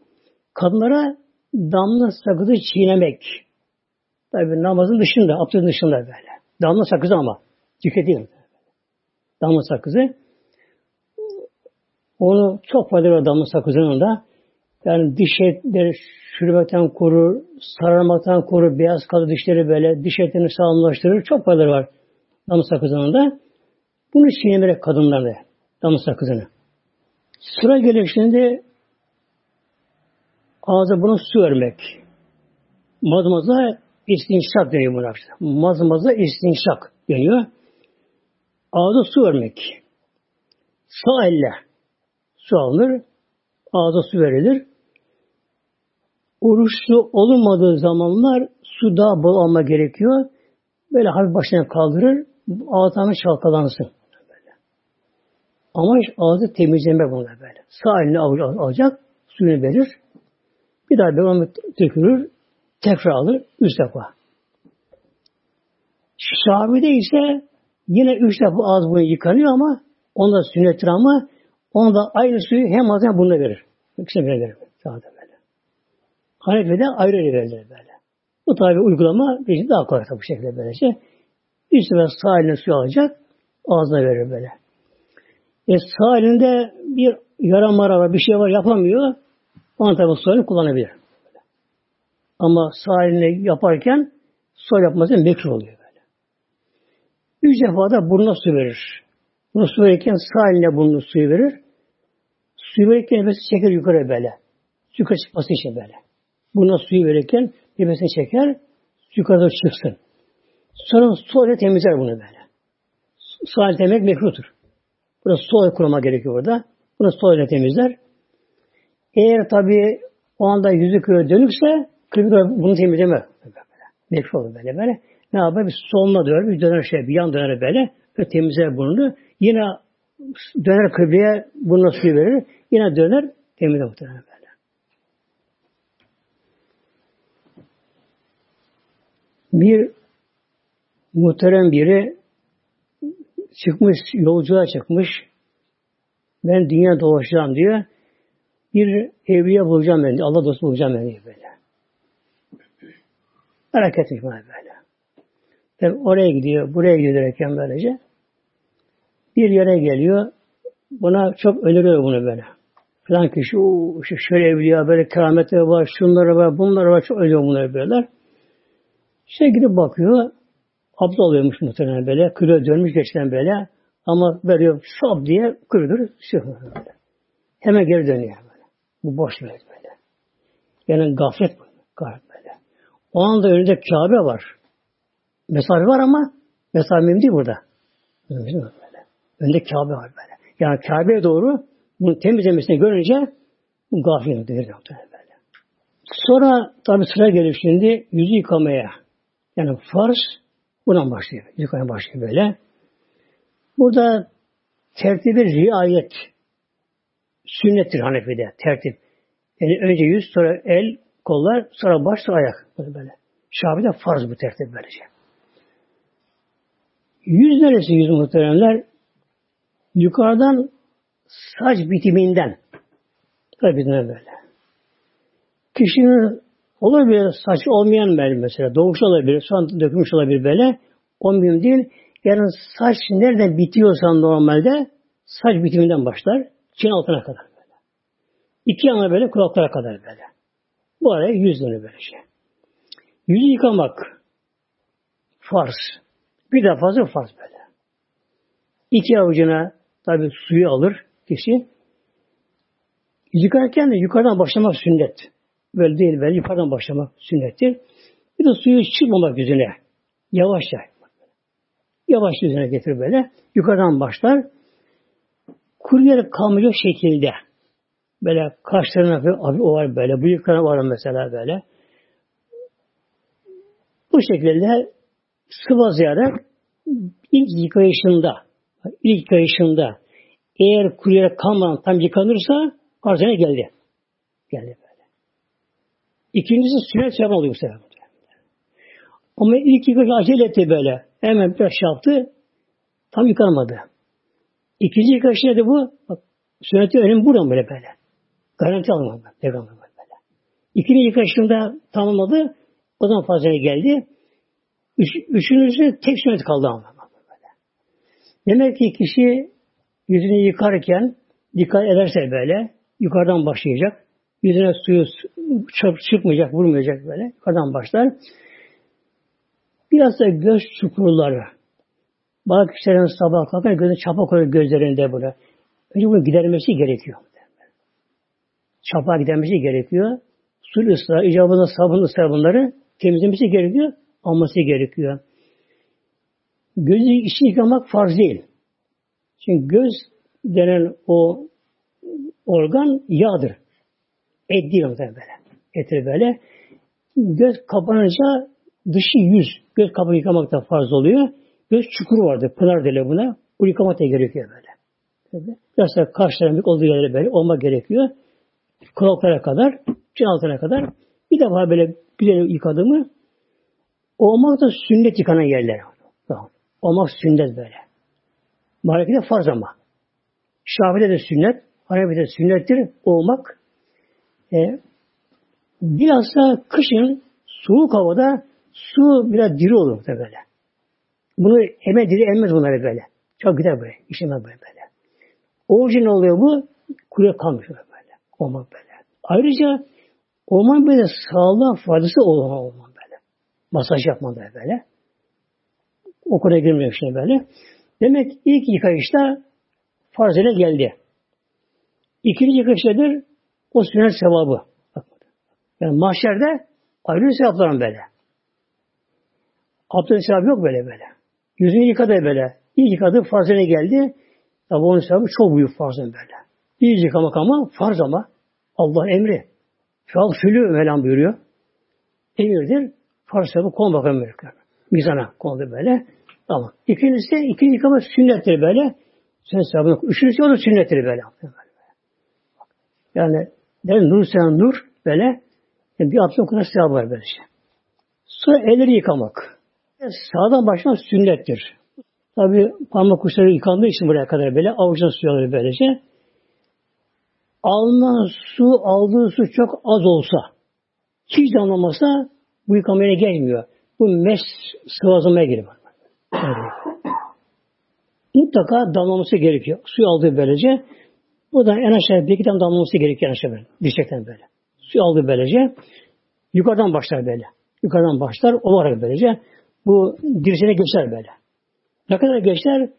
Kadınlara damla sakızı çiğnemek. Tabi namazın dışında, abdestin dışında böyle. Damla sakızı ama. Tüketiyor. Damla sakızı. Onu çok faydalı var damla sakızının da. Yani diş etleri çürümekten korur, sararmaktan korur, beyaz kalır dişleri böyle, diş etlerini sağlamlaştırır. Çok faydaları var damla sakızının da. Bunu çiğnemerek kadınlarda damla sakızını. Sıra gelir şimdi ağza bunu su vermek. Mazmaza istinşak deniyor buna. Mazmaza istinşak deniyor. Ağza su vermek. Sağ elle su alınır. Ağza su verilir. Oruçlu olmadığı zamanlar su daha bol alma gerekiyor. Böyle hafif başına kaldırır. Ağzını çalkalansın. Amaç ağzı temizleme bunu böyle. Sağ elini alacak, suyunu verir. Bir daha böyle onu dökülür, tekrar alır, üç defa. Şabi'de ise yine üç defa ağız bunu yıkanıyor ama onda sünnettir ama onda aynı suyu hem ağzına hem burnuna verir. İkisine bile verir. Sağda böyle. Hanefi'de ayrı ayrı verilir böyle. Bu tabi uygulama bir daha kolay bu şekilde böylece. Bir sefer sağ eline suyu alacak, ağzına verir böyle. E sağ elinde bir yara mara var, bir şey var yapamıyor. Onun tabi suyunu kullanabilir. Ama sağ elini yaparken su yapması mekruh oluyor böyle. Üç defa da burnuna su verir. Bunu su verirken sağ eline burnuna suyu verir. Suyu verirken nefesi çeker yukarı böyle. Yukarı çıkması için böyle. Buna suyu verirken nefesini çeker, yukarıda çıksın. Sonra su temizler bunu böyle. Su ile temizlemek mekruhtur. Burada su kuruma gerekiyor burada. Bunu ile temizler. Eğer tabi o anda yüzü kırıyor dönükse kırıyor bunu temizleme. Mekruh olur böyle böyle. Ne yapar? Bir soluna döner, bir döner şey, bir yan döner böyle. Ve temizler burnunu. Yine döner kıbleye burnuna suyu verir. Yine döner temizler muhtemelen böyle. Bir muhterem biri çıkmış, yolculuğa çıkmış. Ben dünya dolaşacağım diyor. Bir evliya bulacağım ben. Allah dostu bulacağım ben diyor böyle. Merak etmiş bana böyle. Ben oraya gidiyor, buraya gidiyor derken böylece. Bir yere geliyor. Buna çok öneriyor bunu böyle. Falan kişi şu şöyle evliya böyle kerametleri var, şunları var, bunları var, çok öneriyor bunları böyle. İşte gidip bakıyor. Abla oluyormuş muhtemelen böyle. Kilo dönmüş geçten böyle. Ama veriyor şap diye kırılır. Böyle. Hemen geri dönüyor böyle. Bu boş ver böyle. Yani gaflet bu. Gaflet böyle. O anda önünde Kabe var. Mesafe var ama mesafe mühim değil burada. Önünde Kabe var böyle. Yani Kabe'ye doğru bunu temizlemesini görünce gaflet değil böyle. Sonra tabi sıra geliyor şimdi yüzü yıkamaya. Yani farz Buradan başlıyor. Yukarı başlıyor böyle. Burada tertibi riayet sünnettir Hanefi'de tertip. Yani önce yüz, sonra el, kollar, sonra baş, sonra ayak. Böyle böyle. Şafi'de farz bu tertip böylece. Yüz neresi yüz muhteremler? Yukarıdan saç bitiminden. Tabi böyle. Kişinin Olur bir saç olmayan böyle mesela. Doğmuş olabilir, son dökülmüş olabilir böyle. O mühim değil. Yani saç nerede bitiyorsa normalde saç bitiminden başlar. Çin altına kadar böyle. İki yana böyle kulaklara kadar böyle. Bu araya yüz dönü böyle şey. Yüzü yıkamak farz. Bir de fazla farz böyle. İki avucuna tabi suyu alır kişi. Yıkarken de yukarıdan başlamak sünnet. Böyle değil böyle yukarıdan başlamak sünnettir. Bir de suyu çıkmamak yüzüne. Yavaşça. Yavaş yüzüne getir böyle. Yukarıdan başlar. Kuruyarak kalmayacak şekilde. Böyle kaşlarına abi o var böyle. Bıyıklarına var mesela böyle. Bu şekilde sıvazlayarak ilk yıkayışında ilk yıkayışında eğer kuruyarak kalmadan tam yıkanırsa arzene geldi. Geldi. İkincisi sünnet sevap oluyor bu sefer. Ama ilk yıkayıcı acele etti böyle. Hemen biraz şey yaptı. Tam yıkanmadı. İkinci yıkayış neydi bu? Bak, sünneti önüm buradan böyle böyle. Garanti almadı. Peygamber böyle. İkinci yıkayışında tamamladı. O zaman fazla geldi. Üç, üçüncüsü tek sünnet kaldı ama. Böyle. Demek ki kişi yüzünü yıkarken dikkat ederse böyle yukarıdan başlayacak. Yüzüne suyu çıkmayacak, vurmayacak böyle. Yukarıdan başlar. Biraz da göz çukurları. Bazı kişilerin sabah kalkar gözü çapa koyuyor gözlerinde böyle. Önce bunu gidermesi gerekiyor. Çapa gidermesi gerekiyor. Su ısrar, icabında sabun ısrar bunları temizlemesi gerekiyor. Alması gerekiyor. Gözü içi yıkamak farz değil. Çünkü göz denen o organ yağdır. Et değil böyle. Etir böyle. Göz kapanınca dışı yüz. Göz kapağı yıkamak da farz oluyor. Göz çukuru vardır. Pınar dele buna. Bu yıkamak da gerekiyor böyle. Biraz da kaşların olduğu yerlere böyle olma gerekiyor. Kulaklara kadar, cin altına kadar. Bir defa böyle güzel yıkadığımı olmak da sünnet yıkanan yerler. Olmak sünnet böyle. Malikide farz ama. Şafi'de de sünnet, Hanefi'de sünnettir olmak. E, biraz kışın soğuk havada su biraz diri olur da böyle. Bunu eme diri emmez bunları böyle. Çok güzel böyle. İşime böyle böyle. Orijin oluyor bu. kule kalmış böyle. Olmak böyle. Ayrıca olman böyle sağlığa faydası olan olman böyle. Masaj yapman da böyle. O konuya girmiyor şimdi böyle. Demek ilk yıkayışta farz ile geldi. İkinci yıkayış nedir? O sünnet sevabı. Yani mahşerde ayrı sevapların böyle. Abdest sevabı yok böyle böyle. Yüzünü yıkadı böyle. İlk yıkadı farz ile geldi. Tabi onun sevabı çok büyük farzın böyle. İlk yıkamak ama farz ama. Allah emri. Fal fülü Mevlam buyuruyor. Emirdir. Farz sevabı konu bakalım böyle. Mizana kondu böyle. Tamam. İkincisi, ikinci yıkama sünnettir böyle. Sünnet sevabı. Üçüncüsü o da sünnettir böyle. Yani der nur sen nur böyle yani bir abdest kadar sevabı var böyle şey. Sonra elleri yıkamak. Yani sağdan başlamak sünnettir. Tabi parmak uçları yıkandığı için buraya kadar böyle avucuna su alır böylece. Alınan su, aldığı su çok az olsa, hiç damlamasa bu yıkamaya gelmiyor. Bu mes sıvazlamaya giriyor. Mutlaka damlaması gerekiyor. Suyu aldığı böylece. Bu da en aşağı bir iki tane damlaması gerekiyor en aşağı böyle. Dirsekten böyle. Suyu aldığı böylece. Yukarıdan başlar böyle. Yukarıdan başlar olarak böylece. Bu dirseğine geçer böyle. Ne kadar geçer?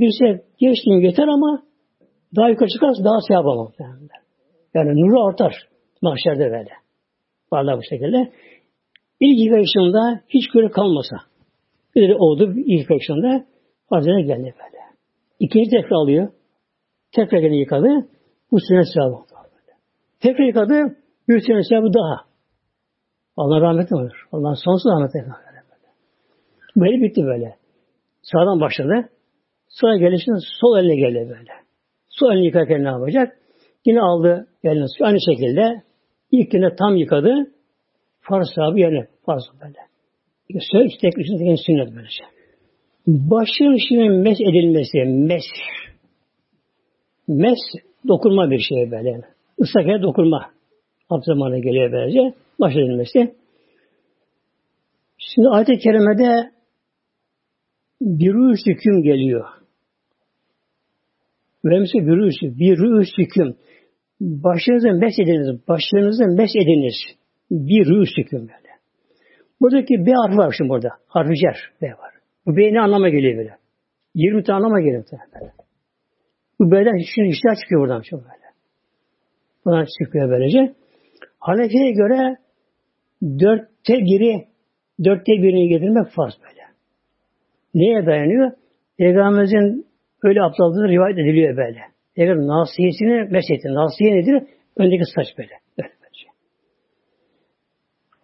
Dirsek geçtiğin yeter ama daha yukarı çıkarsa daha sevap ama. Yani nuru artar. Mahşerde böyle. Varlar bu şekilde. İlk yıkayışında hiç göre kalmasa. Bir de oldu ilk yıkayışında Hazreti geldi böyle. İkinci tekrar alıyor. Tekrar gene yıkadı. Bu sünnet sevabı. Tekrar yıkadı. Bir sünnet sevabı daha. Allah rahmet olur. Allah sonsuz rahmet eylesin. Böyle bitti böyle. Sağdan başladı. Sonra gelişinde sol eline geldi böyle. Sol elini yıkarken ne yapacak? Yine aldı eline su. Aynı şekilde ilk güne tam yıkadı. Farz sahibi yerine. Farz böyle. Söz tek üstündeki sünnet böylece. Başın şimdi mes edilmesi, mes. Mes dokunma bir şey böyle. Islak yere dokunma. Ab zamanı geliyor böylece. Baş edilmesi. Şimdi ayet-i kerimede bir hüküm geliyor. Vermişse bir rüğüs, bir rüğüs hüküm. Başınızı mes ediniz, başınızı mes ediniz. Bir rüğüs hüküm böyle. Buradaki B harfi var şimdi burada. Harfi cer B var. Bu B ne anlama geliyor böyle? 20 tane anlama geliyor böyle. Bu B'den şimdi işler çıkıyor buradan çok böyle. Buradan çıkıyor böylece. Hanefi'ye göre dörtte biri, dörtte birini getirmek farz böyle. Neye dayanıyor? Peygamberimizin öyle aptaldığını rivayet ediliyor böyle. Eğer nasiyesini mesetti. Nasiye nedir? Öndeki saç böyle. Böyle böylece.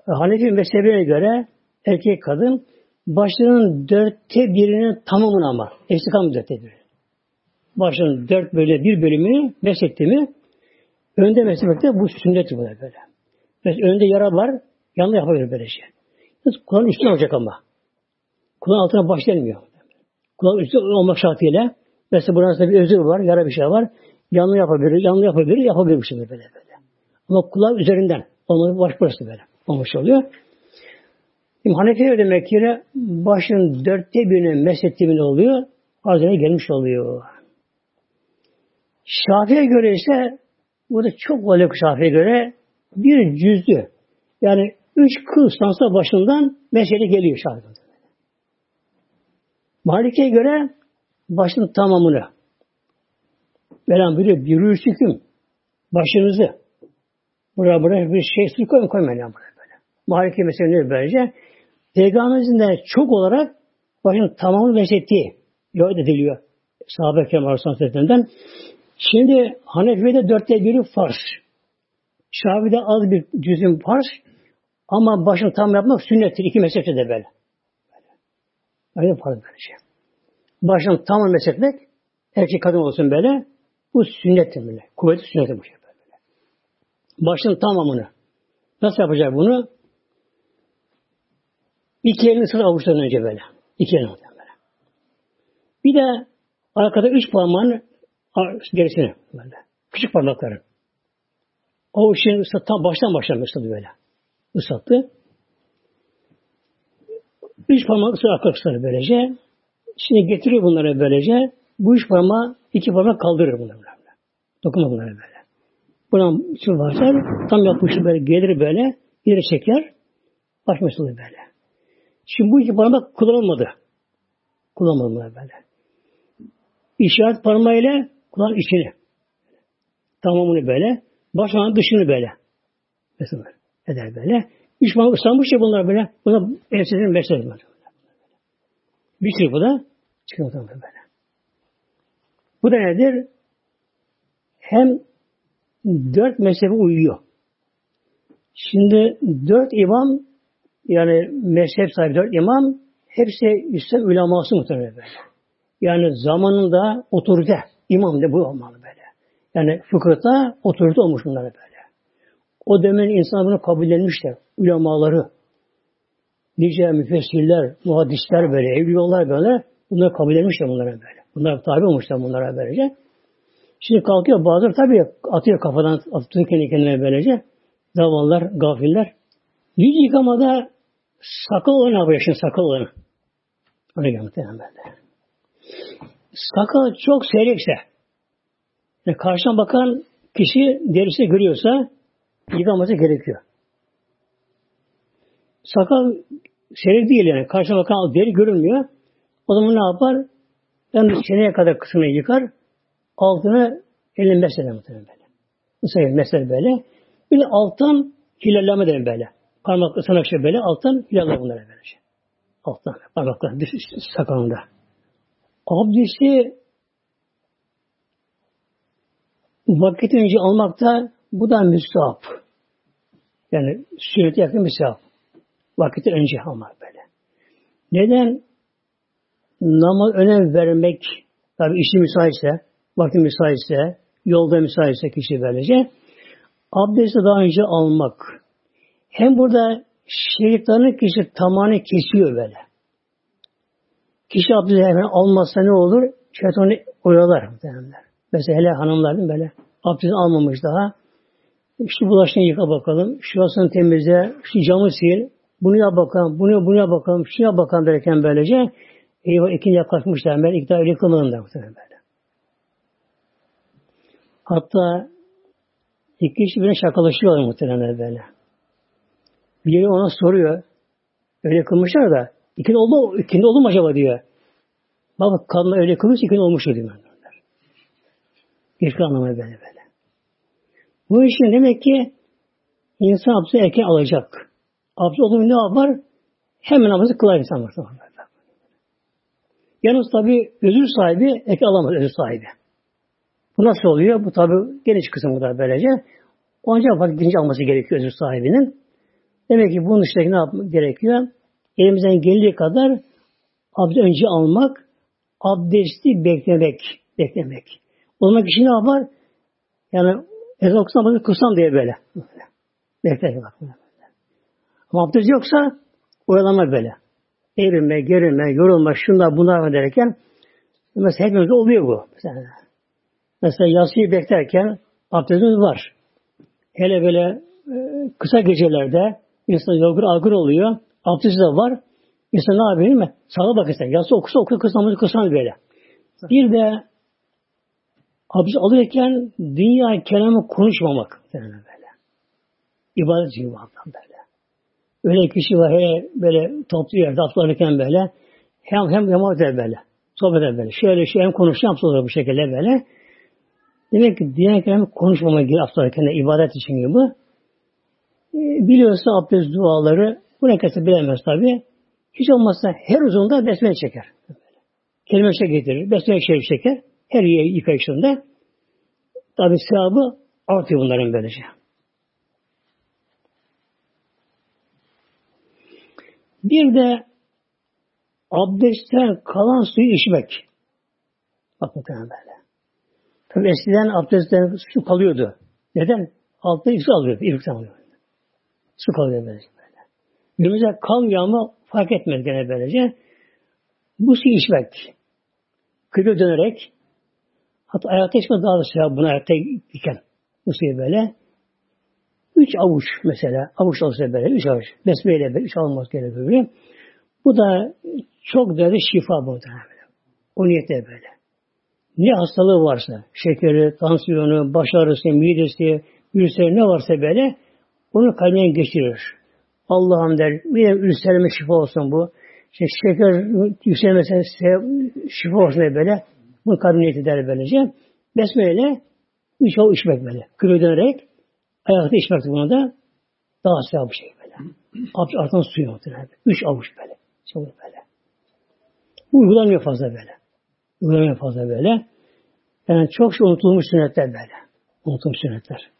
Hanefi mezhebine göre erkek kadın başlarının dörtte birinin tamamını ama. Eksik kalmıyor dörtte biri. Başının dört böyle bir bölümünü mesetti mi önde meslemekte bu sünnettir böyle böyle. Mesela önde yara var, yanında yapabilir böyle şey. Kulağın üstüne olacak ama. Kulağın altına baş gelmiyor. Kulağın üstü olmak şartıyla mesela burasında bir özür var, yara bir şey var. Yanlı yapabilir, yanlı yapabilir, yapabilir bu şekilde böyle böyle. Ama kulağın üzerinden olmalı baş burası böyle olmuş oluyor. Şimdi Hanefi'ye demek ki başın dörtte birinin meslettiğinin oluyor, hazine gelmiş oluyor. Şafi'ye göre ise bu da çok oluyor Şafi'ye göre bir cüzdü. Yani üç kıl başından mesele geliyor Şafi'ye. Malik'e göre başın tamamını. Veren biliyor bir rüyüs hüküm. Başınızı. Buraya buraya bir şey sür koyun koymayın yani buraya böyle. Maliki mesela ne böylece? Peygamberimizin de çok olarak başın tamamını mesettiği rivayet ediliyor. Sahabe-i Kemal Arası'ndan Şimdi Hanefi'de dörtte biri farz. Şafi'de az bir cüzün farz. Ama başını tam yapmak sünnettir. İki mezhepte de böyle. Öyle farz böyle şey. Başını tam mesletmek erkek kadın olsun böyle. Bu sünnettir böyle. Kuvvetli sünnettir bu şey böyle. Başın tamamını. Nasıl yapacak bunu? İki elini sıra avuçlarından önce böyle. İki elini böyle. Bir de arkada üç parmağını gerisine böyle. Küçük parmakları. İşin tam baştan baştan ısladı böyle. Islattı. Üç parmak ısır arka ısır böylece. Şimdi getiriyor bunları böylece. Bu üç parmağı iki parmak kaldırır bunları. Böyle. Dokunma bunlara böyle. Buna şu başlar, tam yapmışı böyle gelir böyle, ileri çeker, baş böyle. Şimdi bu iki parmak kullanılmadı. Kullanmadı böyle. İşaret parmağıyla kulağın içini. Tamamını böyle. Baş dışını böyle. Mesela eder böyle. Üç parmak ıslanmış ya bunlar böyle. Buna besler böyle. Bir sürü bu da çıkıyor böyle. Bu da nedir? Hem dört mezhebe uyuyor. Şimdi dört imam yani mezhep sahibi dört imam hepsi İslam uleması muhtemelen böyle. Yani zamanında otorite, imam da bu olmalı böyle. Yani fıkıhta otorite olmuş bunlar böyle. O dönemin insanlar bunu kabullenmişler. Ulemaları, nice müfessirler, muhaddisler böyle, evliyalar böyle bunları kabullenmişler bunlara böyle. Bunlar tabi olmuşlar bunlara böylece. Şimdi kalkıyor bazıları tabi atıyor kafadan atıyor kendi kendine böylece. Zavallar, gafiller. Yüz yıkamada sakal olan ne yapıyor şimdi sakal olanı? Öyle gelmedi böyle. Sakal çok seyrekse, yani karşıdan bakan kişi derisi görüyorsa yıkaması gerekiyor. Sakal seyrek değil yani. Karşıdan bakan deri görünmüyor. O zaman ne yapar? Yani çeneye kadar kısmını yıkar. Altını elini mesele muhtemelen böyle. Mesela mesele böyle. Bir de alttan hilalleme derim böyle. Parmak sanakça böyle alttan hilalleme bunlara böylece. Alttan parmaklar düş sakalında. Abdesti vakit önce almakta bu da müstahap. Yani sünnete yakın müstahap. Vakiti önce almak böyle. Neden? Namaz önem vermek tabi işi müsaitse, vakti müsaitse, yolda müsaitse kişi böylece abdesti daha önce almak. Hem burada şeytanın kişi tamamını kesiyor böyle. Kişi abdesti hemen almazsa ne olur? Şeytanı oyalar. Mesela hele hanımların böyle abdest almamış daha. Şu bulaşını yıka bakalım, şurasını temizle, şu camı sil, bunu yap bakalım, bunu, bunu yap bakalım, şunu yap bakalım derken böylece eyvah ikinci yaklaşmışlar. Ben ilk daha öyle kılığında muhtemelen böyle. Hatta iki kişi birbirine şakalaşıyorlar muhtemelen böyle. Biri ona soruyor. Öyle kılmışlar da ikindi oldu, ikindi oldu mu acaba diyor. Bak kadınlar öyle kılmış ikindi olmuş diyor. Bir anlamaya böyle böyle. Bu işin demek ki insan abdesti erken alacak. Abdest olur ne yapar? Hemen namazı kılar insan var. Yalnız tabi özür sahibi erken alamaz özür sahibi. Bu nasıl oluyor? Bu tabi geniş kısmı da böylece. O ancak vakit alması gerekiyor özür sahibinin. Demek ki bunun dışındaki ne yapmak gerekiyor? Elimizden geldiği kadar abdest önce almak, abdesti beklemek, beklemek. O zaman kişi ne yapar? Yani ezan okusam kırsam diye böyle. Bekler bak. Ama abdest yoksa oyalanma böyle. Eğrilme, gerilme, yorulma, şunlar bunlar derken mesela hepimizde oluyor bu. Mesela, mesela yatsıyı beklerken abdestimiz var. Hele böyle e, kısa gecelerde insan yorgun argın oluyor. Abdesti de var. İnsan ne yapıyor değil mi? Sağa bak sen. Yatsı okusa okuyor, kısa namazı kısa böyle. Bir de abdest alırken dünya kelamı konuşmamak. Yani böyle. İbadet gibi böyle. Öyle kişi var hele böyle toplu yerde atlanırken böyle hem hem hem der böyle. Sohbet eder böyle. Şöyle şey hem konuşuyor hem bu şekilde böyle. Demek ki diğer kelamı konuşmamak gibi atlanırken de ibadet için gibi. E, biliyorsa abdest duaları bu ne kadar bilemez tabi. Hiç olmazsa her uzunda besmele çeker. Kelime şey getirir. Besmele şerif çeker. Her yıkayışında. Tabi sevabı artıyor bunların böylece. Bir de abdestten kalan suyu içmek. Bak muhtemelen böyle. Tabi eskiden abdestten su kalıyordu. Neden? Altta su alıyordu. İlk alıyordu. Su kalıyor böylece böyle. Günümüzde kalmıyor ama fark etmez gene böylece. Bu suyu içmek. Kıble dönerek hatta ayakta içmek daha da sevap buna ayakta iken bu suyu böyle Üç avuç mesela. Avuç olsa böyle. Üç avuç. Besmeyle böyle. Üç alınmaz gerekiyor böyle. Bu da çok değerli şifa bu da. O niyetle böyle. ne hastalığı varsa, şekeri, tansiyonu, baş ağrısı, midesi, ülseri ne varsa böyle onu kalbinden geçirir. Allah'ım der, de ülserime şifa olsun bu. İşte şeker yükselmesine şifa olsun diye böyle. Bunu kalbine niyet eder böylece. Besmele üç avuç içmek böyle. Kürü dönerek ayakta içmek bunu da daha sevap bir şey böyle. Abdest artan suyu muhtemelen. Üç avuç böyle. Çabuk böyle. Bu uygulanmıyor fazla böyle. Uygulanmıyor fazla böyle. Yani çok şey unutulmuş sünnetler böyle. Unutulmuş sünnetler.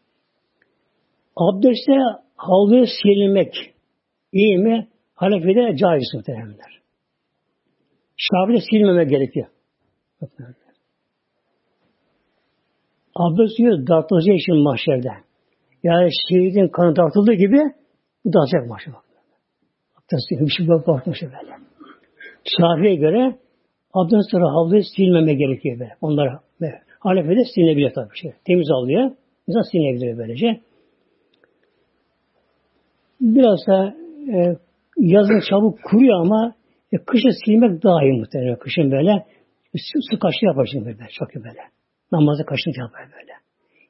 Abdestte havluya silinmek iyi mi? Hanefi'de caiz muhtemelenler. Şafi'de silmeme gerekiyor. Abdest suyu dağıtılacağı için mahşerde. Yani şehidin kanı dağıtıldığı gibi bu dağıtacak mahşerde. Abdest suyu bir şey bakmış böyle. Şafi'ye göre abdest sonra havluyu silmeme gerekiyor böyle. Onlara böyle. Hanefi'de silinebilir tabii şey. Temiz havluya insan silinebilir böylece. Biraz da e, yazın çabuk kuruyor ama e, kışın silmek daha iyi muhtemelen. Kışın böyle su, su kaşığı yapar şimdi böyle. Çok iyi böyle. Namazda kaşıntı yapar böyle.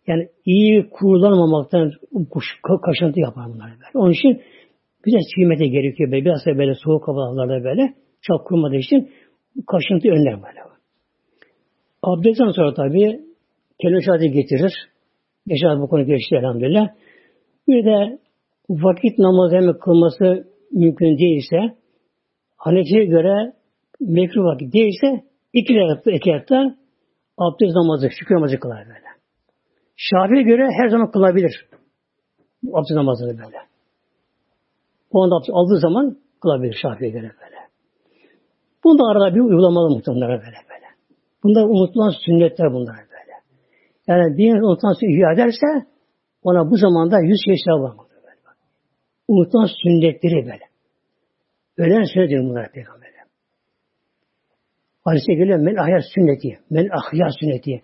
Yani iyi kurulanmamaktan kaşıntı yapar bunlar böyle. Onun için güzel silmete gerekiyor böyle. Biraz da böyle soğuk havalarda böyle çok kurumadığı için kaşıntı önler böyle. Abdestten sonra tabi kelime şahidi getirir. Geçen bu konu geçti elhamdülillah. Bir de vakit namazı hemen kılması mümkün değilse Hanefi'ye göre mekruh vakit değilse iki rekatta, iki rekatta abdest namazı, şükür namazı kılar böyle. Şafi'ye göre her zaman kılabilir. Abdest namazını böyle. O anda abdest aldığı zaman kılabilir Şafi'ye göre böyle. Bunda arada bir uygulamalı muhtemelen böyle böyle. Bunlar unutulan sünnetler bunlar böyle. Yani bir unutulan ihya ederse ona bu zamanda yüz şey sevap var. Unutulan sünnetleri böyle. Ölen sünnetleri bunlar peygamberler. Hadise geliyor men ahyat sünneti, men ahyat sünneti.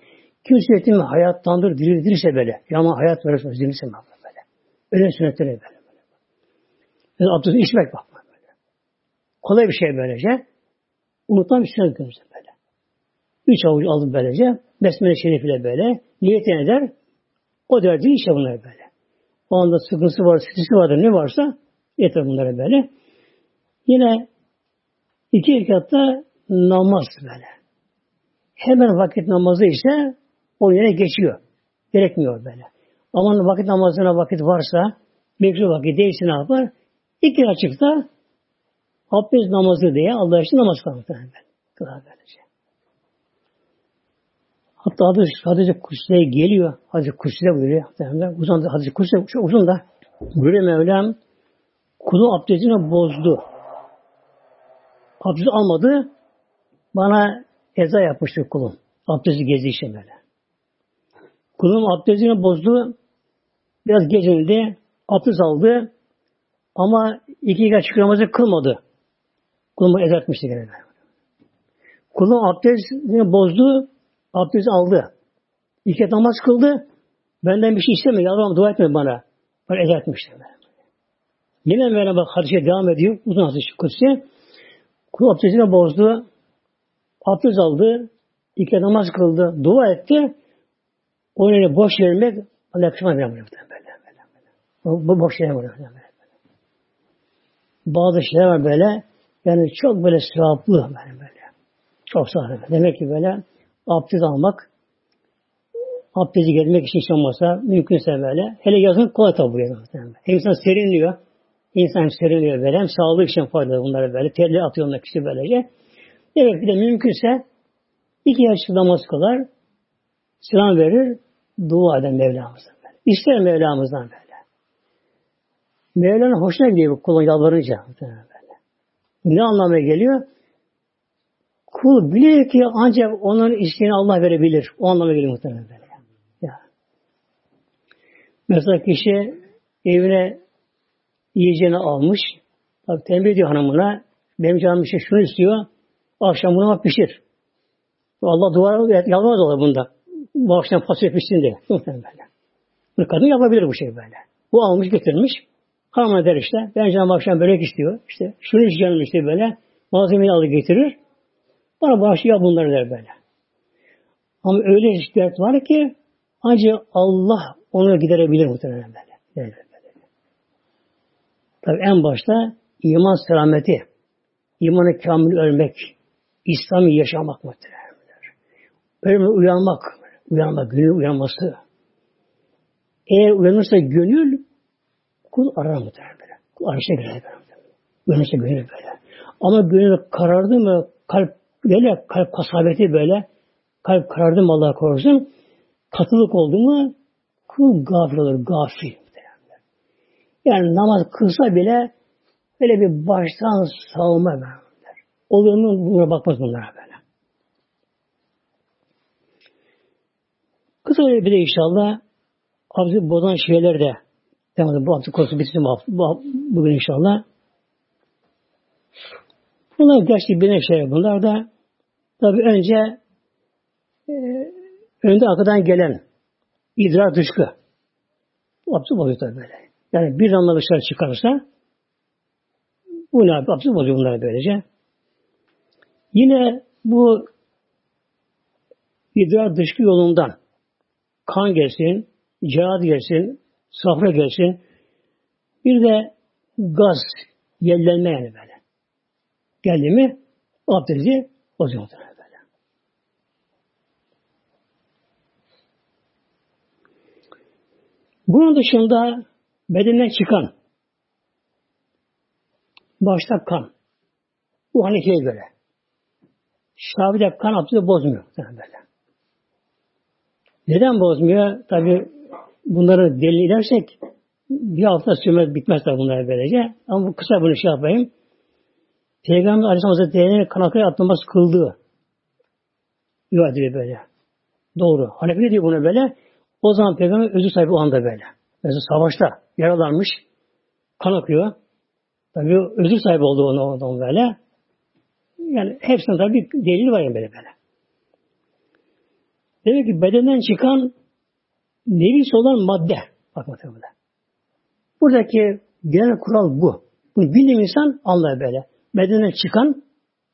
Kim sünnetimi hayattandır, dirildirse böyle. Ama hayat verirse dirilirse böyle. Ölen sünnetleri böyle. böyle. Yani abdest içmek bak böyle. Kolay bir şey böylece. Unutan bir sünnet görürse böyle. Üç avuç aldım böylece. Besmele şerifiyle böyle. Niyet eder. O derdi işe bunlar böyle. O anda sıkıntısı var, stresi vardır ne varsa yeter bunlara böyle. Yine iki rekatta namaz böyle. Hemen vakit namazı ise o yere geçiyor. Gerekmiyor böyle. Ama vakit namazına vakit varsa mekruh vakit değilse ne yapar? İki açıkta abdest namazı diye Allah için namaz kılır. Kılar böylece. Hatta hadis, hadis Kutsi'ye geliyor. Hadis Kutsi'de buyuruyor. Uzun hadis Kutsi çok uzun da. Buyuruyor Mevlam kulu abdestini bozdu. Abdest almadı. Bana eza yapmıştı kulum. Abdesti gezi için böyle. Kulum abdestini bozdu. Biraz gecindi. Abdest aldı. Ama iki kaç namazı kılmadı. Kulumu eza etmişti gene. Kulum abdestini bozdu. Abdest aldı. İki namaz kıldı. Benden bir şey istemiyor. Yalvarım dua etme bana. Bana eza etmişti. Yine Mevlam bak hadise devam ediyor. Uzun hadis kutsi. Kul abdestini bozdu. Abdest aldı. İki namaz kıldı. Dua etti. O neyle boş vermek Allah yakışmaz böyle böyle. Bu boş vermek böyle. Bazı şeyler var böyle. Yani çok böyle sevaplı böyle böyle. Çok sevaplı. Demek ki böyle abdest almak abdesti gelmek için hiç olmazsa mümkünse böyle. Hele yazın kolay tabi buraya. Hem insan serinliyor. İnsan serinliyor böyle. Hem sağlık için faydalı bunları böyle. Terli atıyor onlar kişi böylece. Evet bir de mümkünse iki yaşlı namaz kılar. Selam verir. Dua eden Mevlamızdan. İster Mevlamızdan böyle. Mevla'nın hoşuna gidiyor bu kulun yalvarınca. Ne anlamaya geliyor? Kul biliyor ki ancak onun isteğini Allah verebilir. O anlamına geliyor muhtemelen böyle. Ya. Mesela kişi evine yiyeceğini almış. Tabi tembih ediyor hanımına. Benim canım şey şunu istiyor. Akşam bunu pişir. Allah dua yalvarmaz olur bunda. Akşam fasulye pişsin diye. Muhtemelen böyle. Bu kadın yapabilir bu şey böyle. Bu almış getirmiş. Hanım der işte. Ben canım akşam börek istiyor. İşte şunu isteyeceğim işte böyle. Malzemeyi alır getirir. Bana bağışı yap bunları der böyle. Ama öyle dert var ki ancak Allah onu giderebilir muhtemelen böyle. Tabi en başta iman selameti, imanı kamil ölmek, İslam'ı yaşamak muhtemelen. Ölüme uyanmak, uyanmak, gönül uyanması. Eğer uyanırsa gönül, kul arar muhtemelen böyle. Kul arışa girer böyle. Uyanırsa gönül böyle. Ama gönül karardı mı, kalp böyle, kalp kasabeti böyle, kalp karardı mı Allah korusun, katılık oldu mu, kul gafil olur, gafil. Yani namaz kılsa bile böyle bir baştan savunma verler. Olur mu buna bakmaz bunlara böyle. Kısa bir de inşallah abdesti bozan şeyler de devam bu abdest konusu bitsin bu, bugün inşallah. Bunlar gerçi bir şey bunlar da tabi önce e, önde arkadan gelen idrar dışkı abdesti bozuyor tabi böyle. Yani bir damla dışarı çıkarsa bu ne yapıyor? Abdest bozuyor bunlar böylece. Yine bu idrar dışkı yolundan kan gelsin, cihad gelsin, safra gelsin. Bir de gaz, yellenme yani böyle. Geldi mi abdesti bozuyor böyle. Bunun dışında bedenden çıkan başta kan. Bu Hanefi'ye göre. Şafi'de kan abdesti bozmuyor. Böyle. Neden bozmuyor? Tabi bunları delil edersek bir hafta sürmez bitmez tabi bunlar böylece. Ama bu kısa bunu şey yapayım. Peygamber Aleyhisselam Hazretleri'nin kanakaya atlaması kıldığı rivayet ediyor böyle. Doğru. Hanefi ne diyor bunu böyle? O zaman Peygamber özü sahibi o anda böyle. Mesela savaşta yaralanmış, kan akıyor. Tabi özür sahibi oldu ondan böyle. Yani hepsinde tabi delil var yani böyle böyle. Demek ki bedenden çıkan nefis olan madde. Bak bakalım burada. Buradaki genel kural bu. Bunu bilim insan anlar böyle. Bedenden çıkan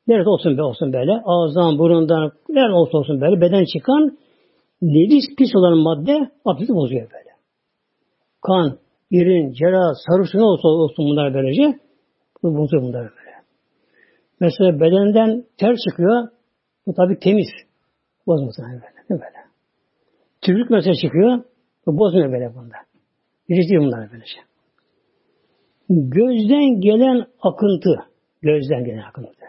nerede olsun be olsun böyle. Ağızdan, burundan, nerede olsun olsun böyle. Beden çıkan nefis pis olan madde abdesti bozuyor böyle. Kan, irin, cera, sarısı ne olsa olsun bunlar böylece. Bu bozuyor bunlar böyle. Mesela bedenden ter çıkıyor. Bu tabi temiz. Bozmaz böyle. Böyle? Tübrük mesela çıkıyor. Bozmuyor böyle bunda. Birisi bunlar böylece. Şey. Gözden gelen akıntı. Gözden gelen akıntı.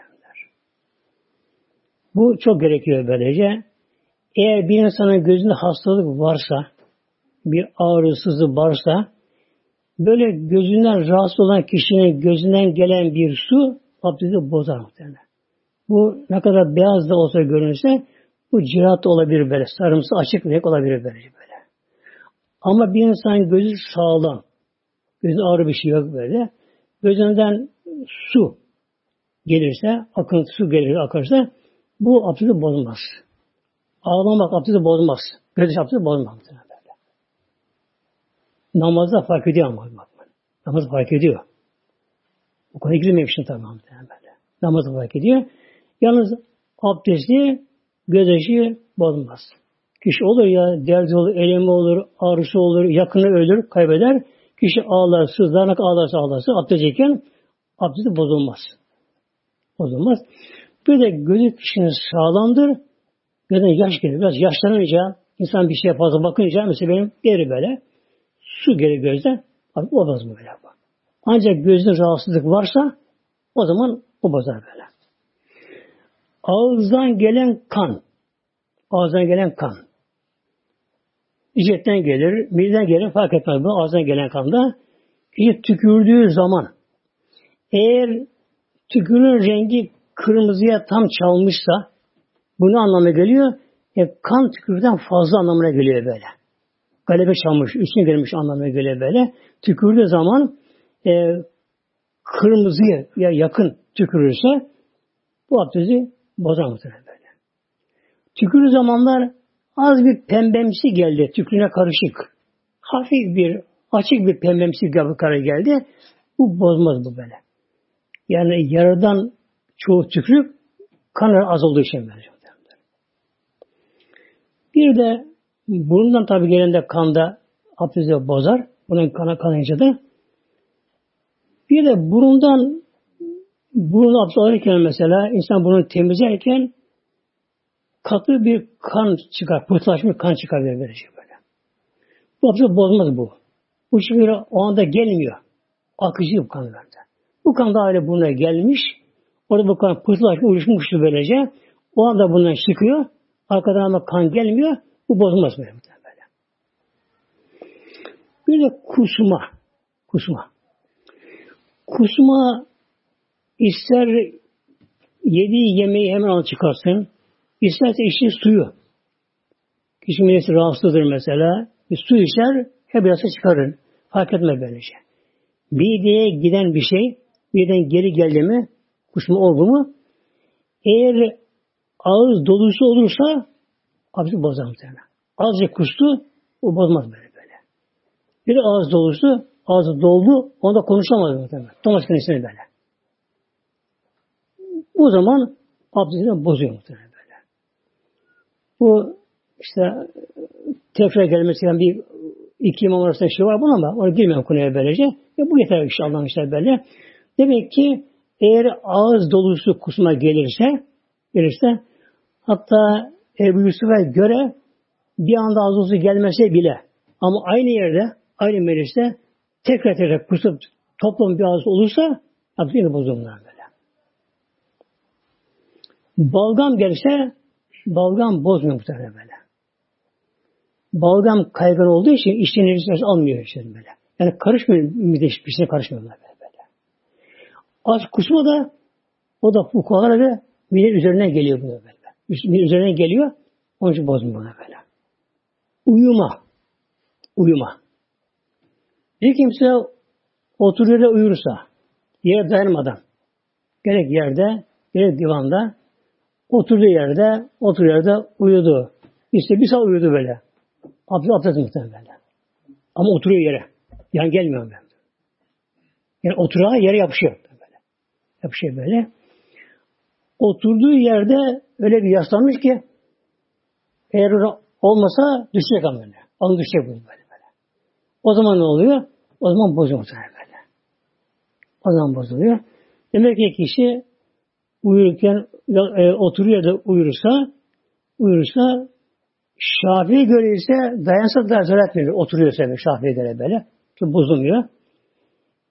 Bu çok gerekiyor böylece. Eğer bir insanın gözünde hastalık varsa, bir ağrısızlık varsa, böyle gözünden rahatsız olan kişinin gözünden gelen bir su abdesti bozar muhtemelen. Bu ne kadar beyaz da olsa görünürse bu cihat olabilir böyle. Sarımsı açık renk olabilir böyle. böyle. Ama bir insan gözü sağlam. Gözü ağrı bir şey yok böyle. Gözünden su gelirse, akıntı su gelir akarsa bu abdesti bozmaz. Ağlamak abdesti bozmaz. Göz abdesti bozmaz. Namazda fark ediyor ama. Bak, namaz fark ediyor. Bu konuya girmemişim tabii. Böyle. Namazda fark ediyor. Yalnız abdesti gözyaşı bozmaz. Kişi olur ya, derdi olur, elemi olur, ağrısı olur, yakını ölür, kaybeder. Kişi ağlar, sızlar, ağlarsa ağlarsa abdestteyken abdesti bozulmaz. Bozulmaz. Bir de gözü kişinin sağlamdır. Gözden yaş gelir. Biraz yaşlanınca, insan bir şeye fazla bakınca, mesela benim geri böyle, su gelir gözden, abi o bozma böyle. Ancak gözde rahatsızlık varsa, o zaman o bozar böyle. Ağızdan gelen kan. Ağızdan gelen kan. İcetten gelir, mideden gelir fark etmez bu. Ağızdan gelen kan da kişi tükürdüğü zaman eğer tükürün rengi kırmızıya tam çalmışsa bu ne anlamına geliyor? E, kan tükürden fazla anlamına geliyor böyle. Galebe çalmış, üstüne gelmiş anlamına geliyor böyle. Tükürdüğü zaman e, kırmızıya ya yakın tükürürse bu abdesti Bozar muhtemelen böyle. Tükürü zamanlar az bir pembemsi geldi. Tükrüne karışık. Hafif bir, açık bir pembemsi kara geldi. Bu bozmaz bu böyle. Yani yaradan çoğu tükrük kan az olduğu için böyle. Bir de burundan tabi gelen de kanda abdesti bozar. Bunun kana kanayınca da. Bir de burundan burun abdest alırken mesela insan bunu temizlerken katı bir kan çıkar. Pıhtılaşmış kan çıkar böylece şey böyle. Bu abdesti bozmaz bu. Bu şekilde o anda gelmiyor. Akıcı bu kan böyle. Bu kan da öyle buna gelmiş. Orada bu kan pıhtılaşmış, uyuşmuştu böylece. O anda bundan çıkıyor. Arkadan ama kan gelmiyor. Bu bozulmaz böyle. böyle. Bir de kusma. Kusma. Kusma ister yediği yemeği hemen al çıkarsın. İsterse içtiği suyu. Kişi milleti rahatsızdır mesela. Bir su içer, hep biraz çıkarır. Fark etme böylece. Mideye giden bir şey, birden geri geldi mi, kusma oldu mu, eğer ağız dolusu olursa abdesti bozar muhtemelen. Azıcık kustu, o bozmaz böyle böyle. Bir ağız dolusu, ağzı doldu, onda konuşamaz muhtemelen. Thomas kendisine böyle. Bu zaman abdestini bozuyor muhtemelen böyle. Bu işte tekrar gelmesi yani bir iki imam arasında şey var bunun ama onu girmem konuya böylece. Ya bu yeter işte Allah'ın işte böyle. Demek ki eğer ağız dolusu kusma gelirse gelirse hatta Ebu Yusuf'a göre bir anda ağız dolusu gelmese bile ama aynı yerde aynı mecliste tekrar tekrar kusup toplam bir ağız olursa bozulurlar böyle. Balgam gelse balgam bozmuyor muhtemelen böyle. Balgam kaygan olduğu için içtiğin nefis almıyor işte böyle. Yani karışmıyor, mide hiçbir karışmıyorlar böyle, böyle. Az kusma da o da fukalara da mide üzerine geliyor böyle böyle. Mide üzerine geliyor, onun için bozmuyor böyle böyle. Uyuma. Uyuma. Bir kimse oturuyor da uyursa, yere dayanmadan, gerek yerde, gerek divanda, oturduğu yerde, oturuyor yerde uyudu. İşte bir saat uyudu böyle. Abdest abdest muhtemelen böyle. Ama oturuyor yere. Yani gelmiyor ben. Yani oturağa yere yapışıyor. Böyle. Yapışıyor böyle. Oturduğu yerde öyle bir yaslanmış ki eğer olmasa düşecek ama böyle. Alın düşecek böyle, böyle böyle. O zaman ne oluyor? O zaman bozuyor muhtemelen böyle. O zaman bozuluyor. Demek ki kişi uyurken e, oturuyor da uyursa uyursa Şafi'ye göre ise dayansa da zarar etmiyor. Oturuyorsa böyle Şafi'ye göre böyle. Çünkü bozulmuyor.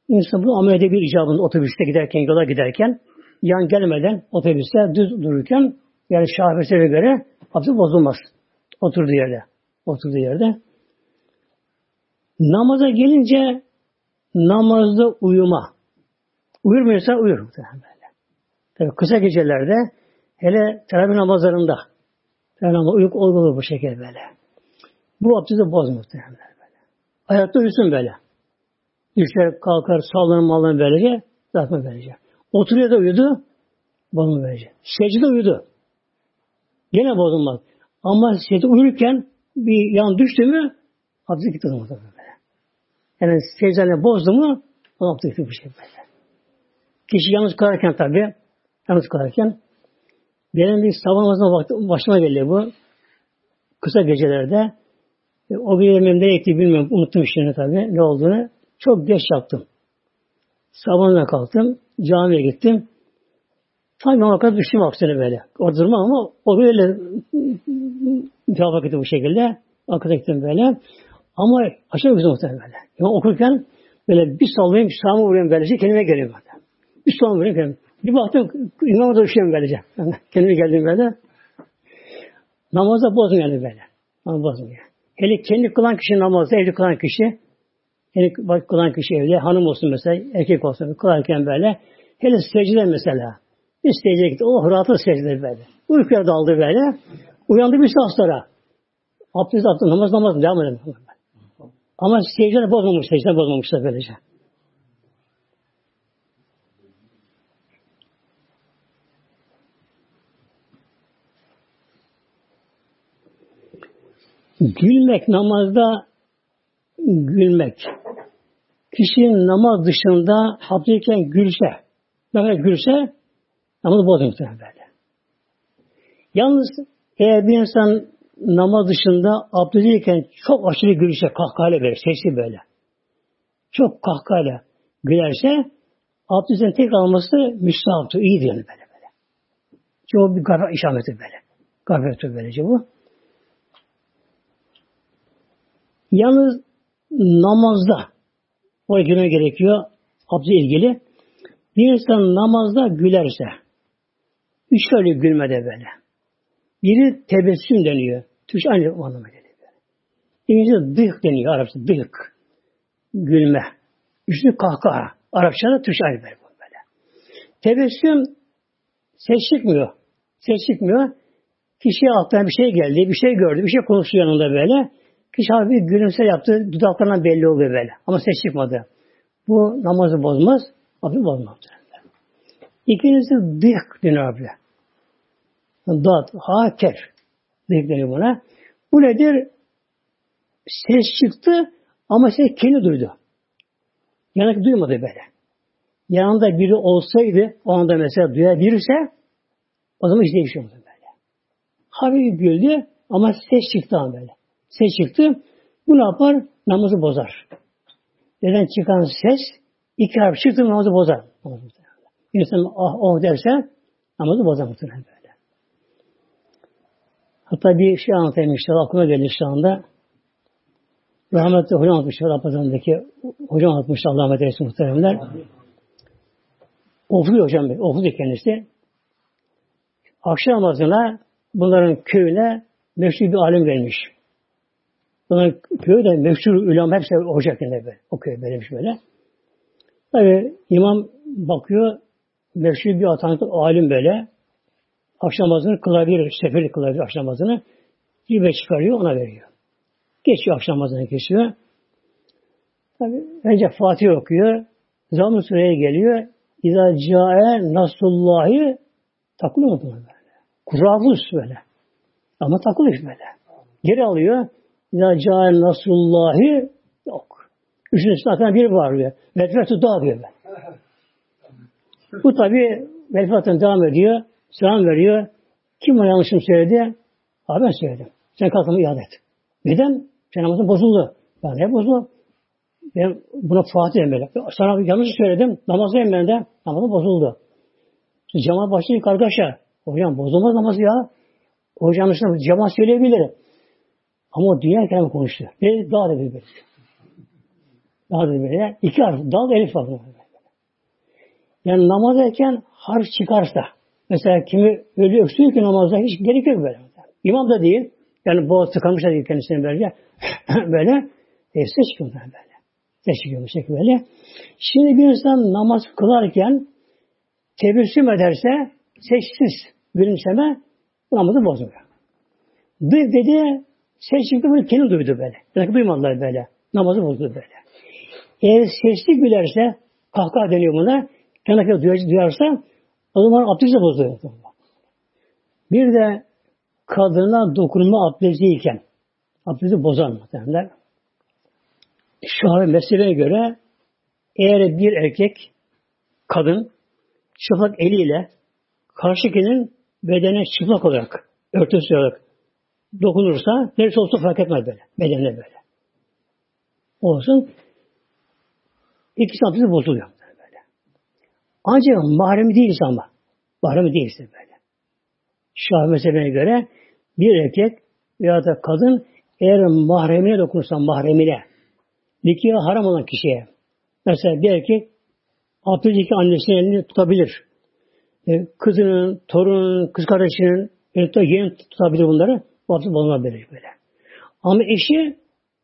İnsan bu amel bir icabında otobüste giderken, yola giderken yan gelmeden otobüste düz dururken yani Şafi'ye göre abdest bozulmaz. Oturduğu yerde. Oturduğu yerde. Namaza gelince namazda uyuma. Uyurmuyorsa uyur. Böyle. Tabii kısa gecelerde hele teravih namazlarında Mevlam uyku olmalı bu şekilde böyle. Bu abdesti bozmuyor muhtemelen böyle. Ayakta uyusun böyle. Düşer, kalkar, sallanır, mallanır böylece. Zaten böylece. Oturuyor da uyudu. Bozulmaz böylece. Secde uyudu. Yine bozulmaz. Ama secde uyurken bir yan düştü mü abdesti gitti muhtemelen böyle. Yani secdeyle bozdu mu o abdesti bu şekilde böyle. Kişi yalnız kalarken tabi yalnız kalarken benim bir sabah namazına başıma geldi bu. Kısa gecelerde. E, o bir yemeğim nereye gitti bilmiyorum. Unuttum işlerini tabii. Ne olduğunu. Çok geç yaptım. Sabahına kalktım. Camiye gittim. Tabii ben vakit düştüm aksine böyle. Orada durma ama o böyle cevap etti bu şekilde. Akıta gittim böyle. Ama aşağı güzel muhtemelen böyle. Yani okurken böyle bir sallayayım, sağıma vuruyorum böylece kendime geliyor böyle. Bir sallayayım vuruyorum bir baktım imama da düşüyorum böylece. *laughs* Kendime geldim böyle. Namazda bozmuyor yani böyle. Namaz bozmuyor. Hele kendi kılan kişi namazda evde kılan kişi kendi kılan kişi evde hanım olsun mesela erkek olsun kılarken böyle hele secde mesela secdeye gitti. Oh rahatı secde böyle. Uykuya daldı böyle. Uyandı bir saat sonra. Abdest attı. Namaz namaz devam edelim. Ama secde bozmamış. Secde bozmamış da böylece. Gülmek namazda gülmek. Kişinin namaz dışında haptayken gülse, kadar gülse namazı bozmuyor böyle. Yalnız eğer bir insan namaz dışında abdestliyken çok aşırı gülüşe kahkahayla verir. Sesli böyle. Çok kahkahayla gülerse abdestten tek alması müstahaptır. iyi yani böyle böyle. Çok bir gafet işareti böyle. Gafettir böylece bu. Yalnız namazda oraya girmeye gerekiyor. Abdestle ilgili. Bir insan namazda gülerse üç öyle gülmede böyle. Biri tebessüm deniyor. Türkçe aynı anlamına geliyor. İngilizce dık deniyor Arapça dık. Gülme. Üçüncü kahkaha. Arapçada Türkçe aynı böyle. Tebessüm ses çıkmıyor. Ses çıkmıyor. Kişiye alttan bir şey geldi, bir şey gördü, bir şey konuştu yanında böyle. Kişi abi gülümse yaptı, dudaklarından belli oluyor böyle. Ama ses çıkmadı. Bu namazı bozmaz, abi bozmaz. İkincisi dık deniyor abi. Dat, ha, kef. Dık deniyor buna. Bu nedir? Ses çıktı ama ses kendi duydu. Yanık duymadı böyle. Yanında biri olsaydı, o anda mesela duyabilirse o zaman hiç değişiyor böyle. Hafif güldü ama ses çıktı ama böyle. Ses çıktı. Bu ne yapar? Namazı bozar. Neden çıkan ses iki harf çıktı namazı bozar. İnsan ah oh derse namazı bozar böyle. Hatta bir şey anlatayım inşallah aklıma geldi şu anda. Rahmetli hocam anlatmışlar Rapazan'daki hocam anlatmışlar Allah rahmet eylesin muhteremler. Ofluyor hocam, ofluyor kendisi. Akşam namazına bunların köyüne meşhur bir alim gelmiş. Bunların köyü de meşhur ulama hepsi hoca kendine böyle. O köy böylemiş böyle. Tabi imam bakıyor meşhur bir atanıklı alim böyle. Akşam kılabilir, seferi kılabilir akşam namazını. Cibe çıkarıyor, ona veriyor. Geçiyor akşam geçiyor. Tabi önce Fatih okuyor. Zamm-ı Sure'ye geliyor. İza cae nasullahi takılıyor mu böyle? Kurabus böyle. Ama takılıyor böyle. Geri alıyor. İza cae nasullahi yok. Üçüncü zaten bir var diyor. Velfetü daha diyor. Bu tabi velfetün devam ediyor. Selam veriyor. Kim o yanlışım söyledi? Abi ben söyledim. Sen kalkımı iade et. Neden? Sen namazın bozuldu. Ya ne bozuldu? Ben buna Fatih böyle. Sana yanlış söyledim. Namazdayım ben de. Namazım bozuldu. Cemaat başlıyor kargaşa. Hocam bozulmaz namazı ya. Hocam işte cemaat söyleyebilir. Ama dünya kelamı konuştu. Ve daha da bir böyle. Daha da böyle. İki harf. Dal elif var. Yani namazdayken harf çıkarsa mesela kimi öyle öksürüyor ki namazda hiç gerek yok böyle. İmam da değil. Yani boğaz tıkanmış da değil kendisine böyle. *laughs* böyle. E, ses çıkıyor böyle. Teşekkür bu şekilde böyle. Şimdi bir insan namaz kılarken tebessüm ederse sessiz gülümseme namazı bozuyor. Dık dedi ses çıktı böyle kendi duydu böyle. Yani duymadılar böyle. Namazı bozdu böyle. Eğer sesli gülerse kahkaha deniyor buna. Kendi duyarsa o zaman abdesti bozuyor. Bir de kadına dokunma abdestiyken abdesti bozan muhtemelen Şahı meseleye göre eğer bir erkek kadın çıplak eliyle karşıkinin bedene çıplak olarak örtüsü olarak dokunursa neresi olsa fark etmez böyle. Bedenine böyle. Olsun. İkisi abdesti bozuluyor. Böyle. Ancak mahremi değilse ama. Mahremi değilse böyle. Şah mezhebine göre bir erkek veya da kadın eğer mahremine dokunursa mahremine nikahı haram olan kişiye mesela bir erkek abdestteki annesinin elini tutabilir. E, kızının, torunun, kız kardeşinin yeğen tutabilir bunları. Bu abdest bulunabilir böyle. Ama eşi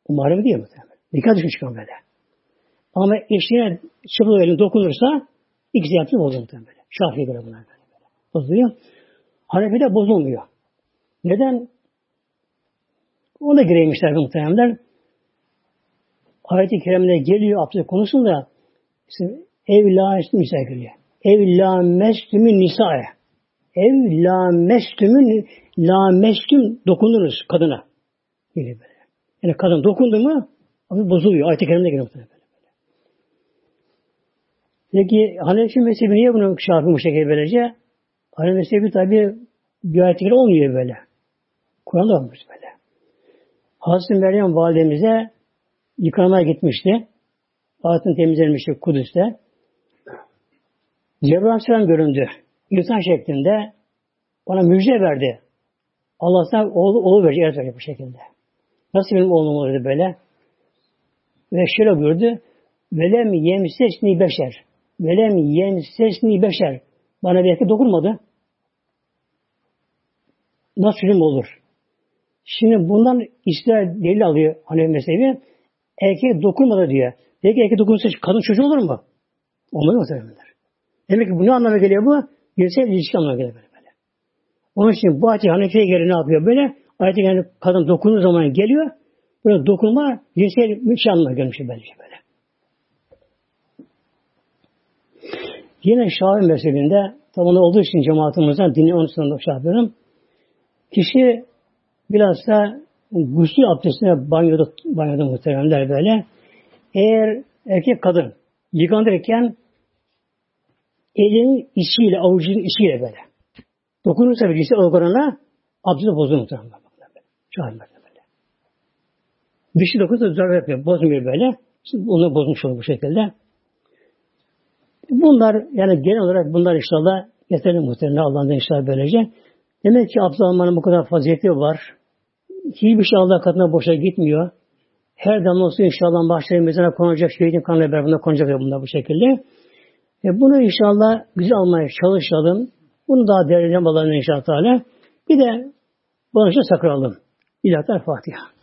umarım değil mi? Nikah düşmüş çıkan böyle. Ama eşine çıplak elini dokunursa ikisi yaptı bozulur böyle. Şafi'ye göre bunlar böyle. Bozuluyor. Hanefi'de bozulmuyor. Neden? Ona gireymişler muhtemelen ayet-i kerimde geliyor abdest konusunda işte, ev la nisa geliyor. Ev la mestümün nisa'e. Ev la mestümün la mestüm dokunuruz kadına. Geliyor böyle. Yani kadın dokundu mu abi bozuluyor. Ayet-i kerimde geliyor. Böyle. Peki Hanefi mezhebi niye bunu yapıyor bu şekilde böylece? Hanefi mezhebi tabi bir ayet olmuyor böyle. Kur'an'da olmuş böyle. Hazreti Meryem validemize yıkanmaya gitmişti. Altın temizlenmişti Kudüs'te. Cebrail Aleyhisselam göründü. İnsan şeklinde ona müjde verdi. Allah sana oğlu, oğlu verecek, evet verecek bu şekilde. Nasıl benim oğlum olurdu böyle? Ve şöyle buyurdu. Velem yemsesni beşer. Velem yemsesni beşer. Bana bir erkek dokunmadı. Nasıl çocuk olur? Şimdi bundan İsrail delil alıyor hani mezhebi. Erkek dokunmadı diyor. Peki erkek dokunursa kadın çocuğu olur mu? Olmaz mı muhtemelenler? Demek ki bu ne anlamına geliyor bu? Cinsel ilişki anlamına geliyor böyle. böyle. Onun için bu ayet Hanefi'ye göre ne yapıyor böyle? Ayet yani kadın dokunduğu zaman geliyor. Böyle dokunma cinsel şey anlamına gelmiş böyle. böyle. Yine Şahin mezhebinde tabi olduğu için cemaatimizden dinle onu sonunda şey yapıyorum. Kişi bilhassa gusül abdestine banyoda, banyoda muhteremler böyle. Eğer erkek kadın yıkanırken elinin içiyle, avucunun içiyle böyle. Dokunursa bir cinsel organına abdesti bozulur muhtemelen. Şahin böyle. Dışı dokunursa zarar yapıyor. Bozmuyor böyle. Onu bozmuş olur bu şekilde. Bunlar yani genel olarak bunlar inşallah yeterli muhtemelen Allah'ın inşallah böylece. Demek ki abdest almanın bu kadar fazileti var. Hiçbir şey Allah katına boşa gitmiyor. Her damla olsun inşallah başları mezana konacak, şehidin kanıyla beraber konacak bunlar bu şekilde. E bunu inşallah güzel almaya çalışalım. Bunu daha değerlendirelim Allah'ın inşallah. Bir de bu sakıralım. İlahi Fatiha.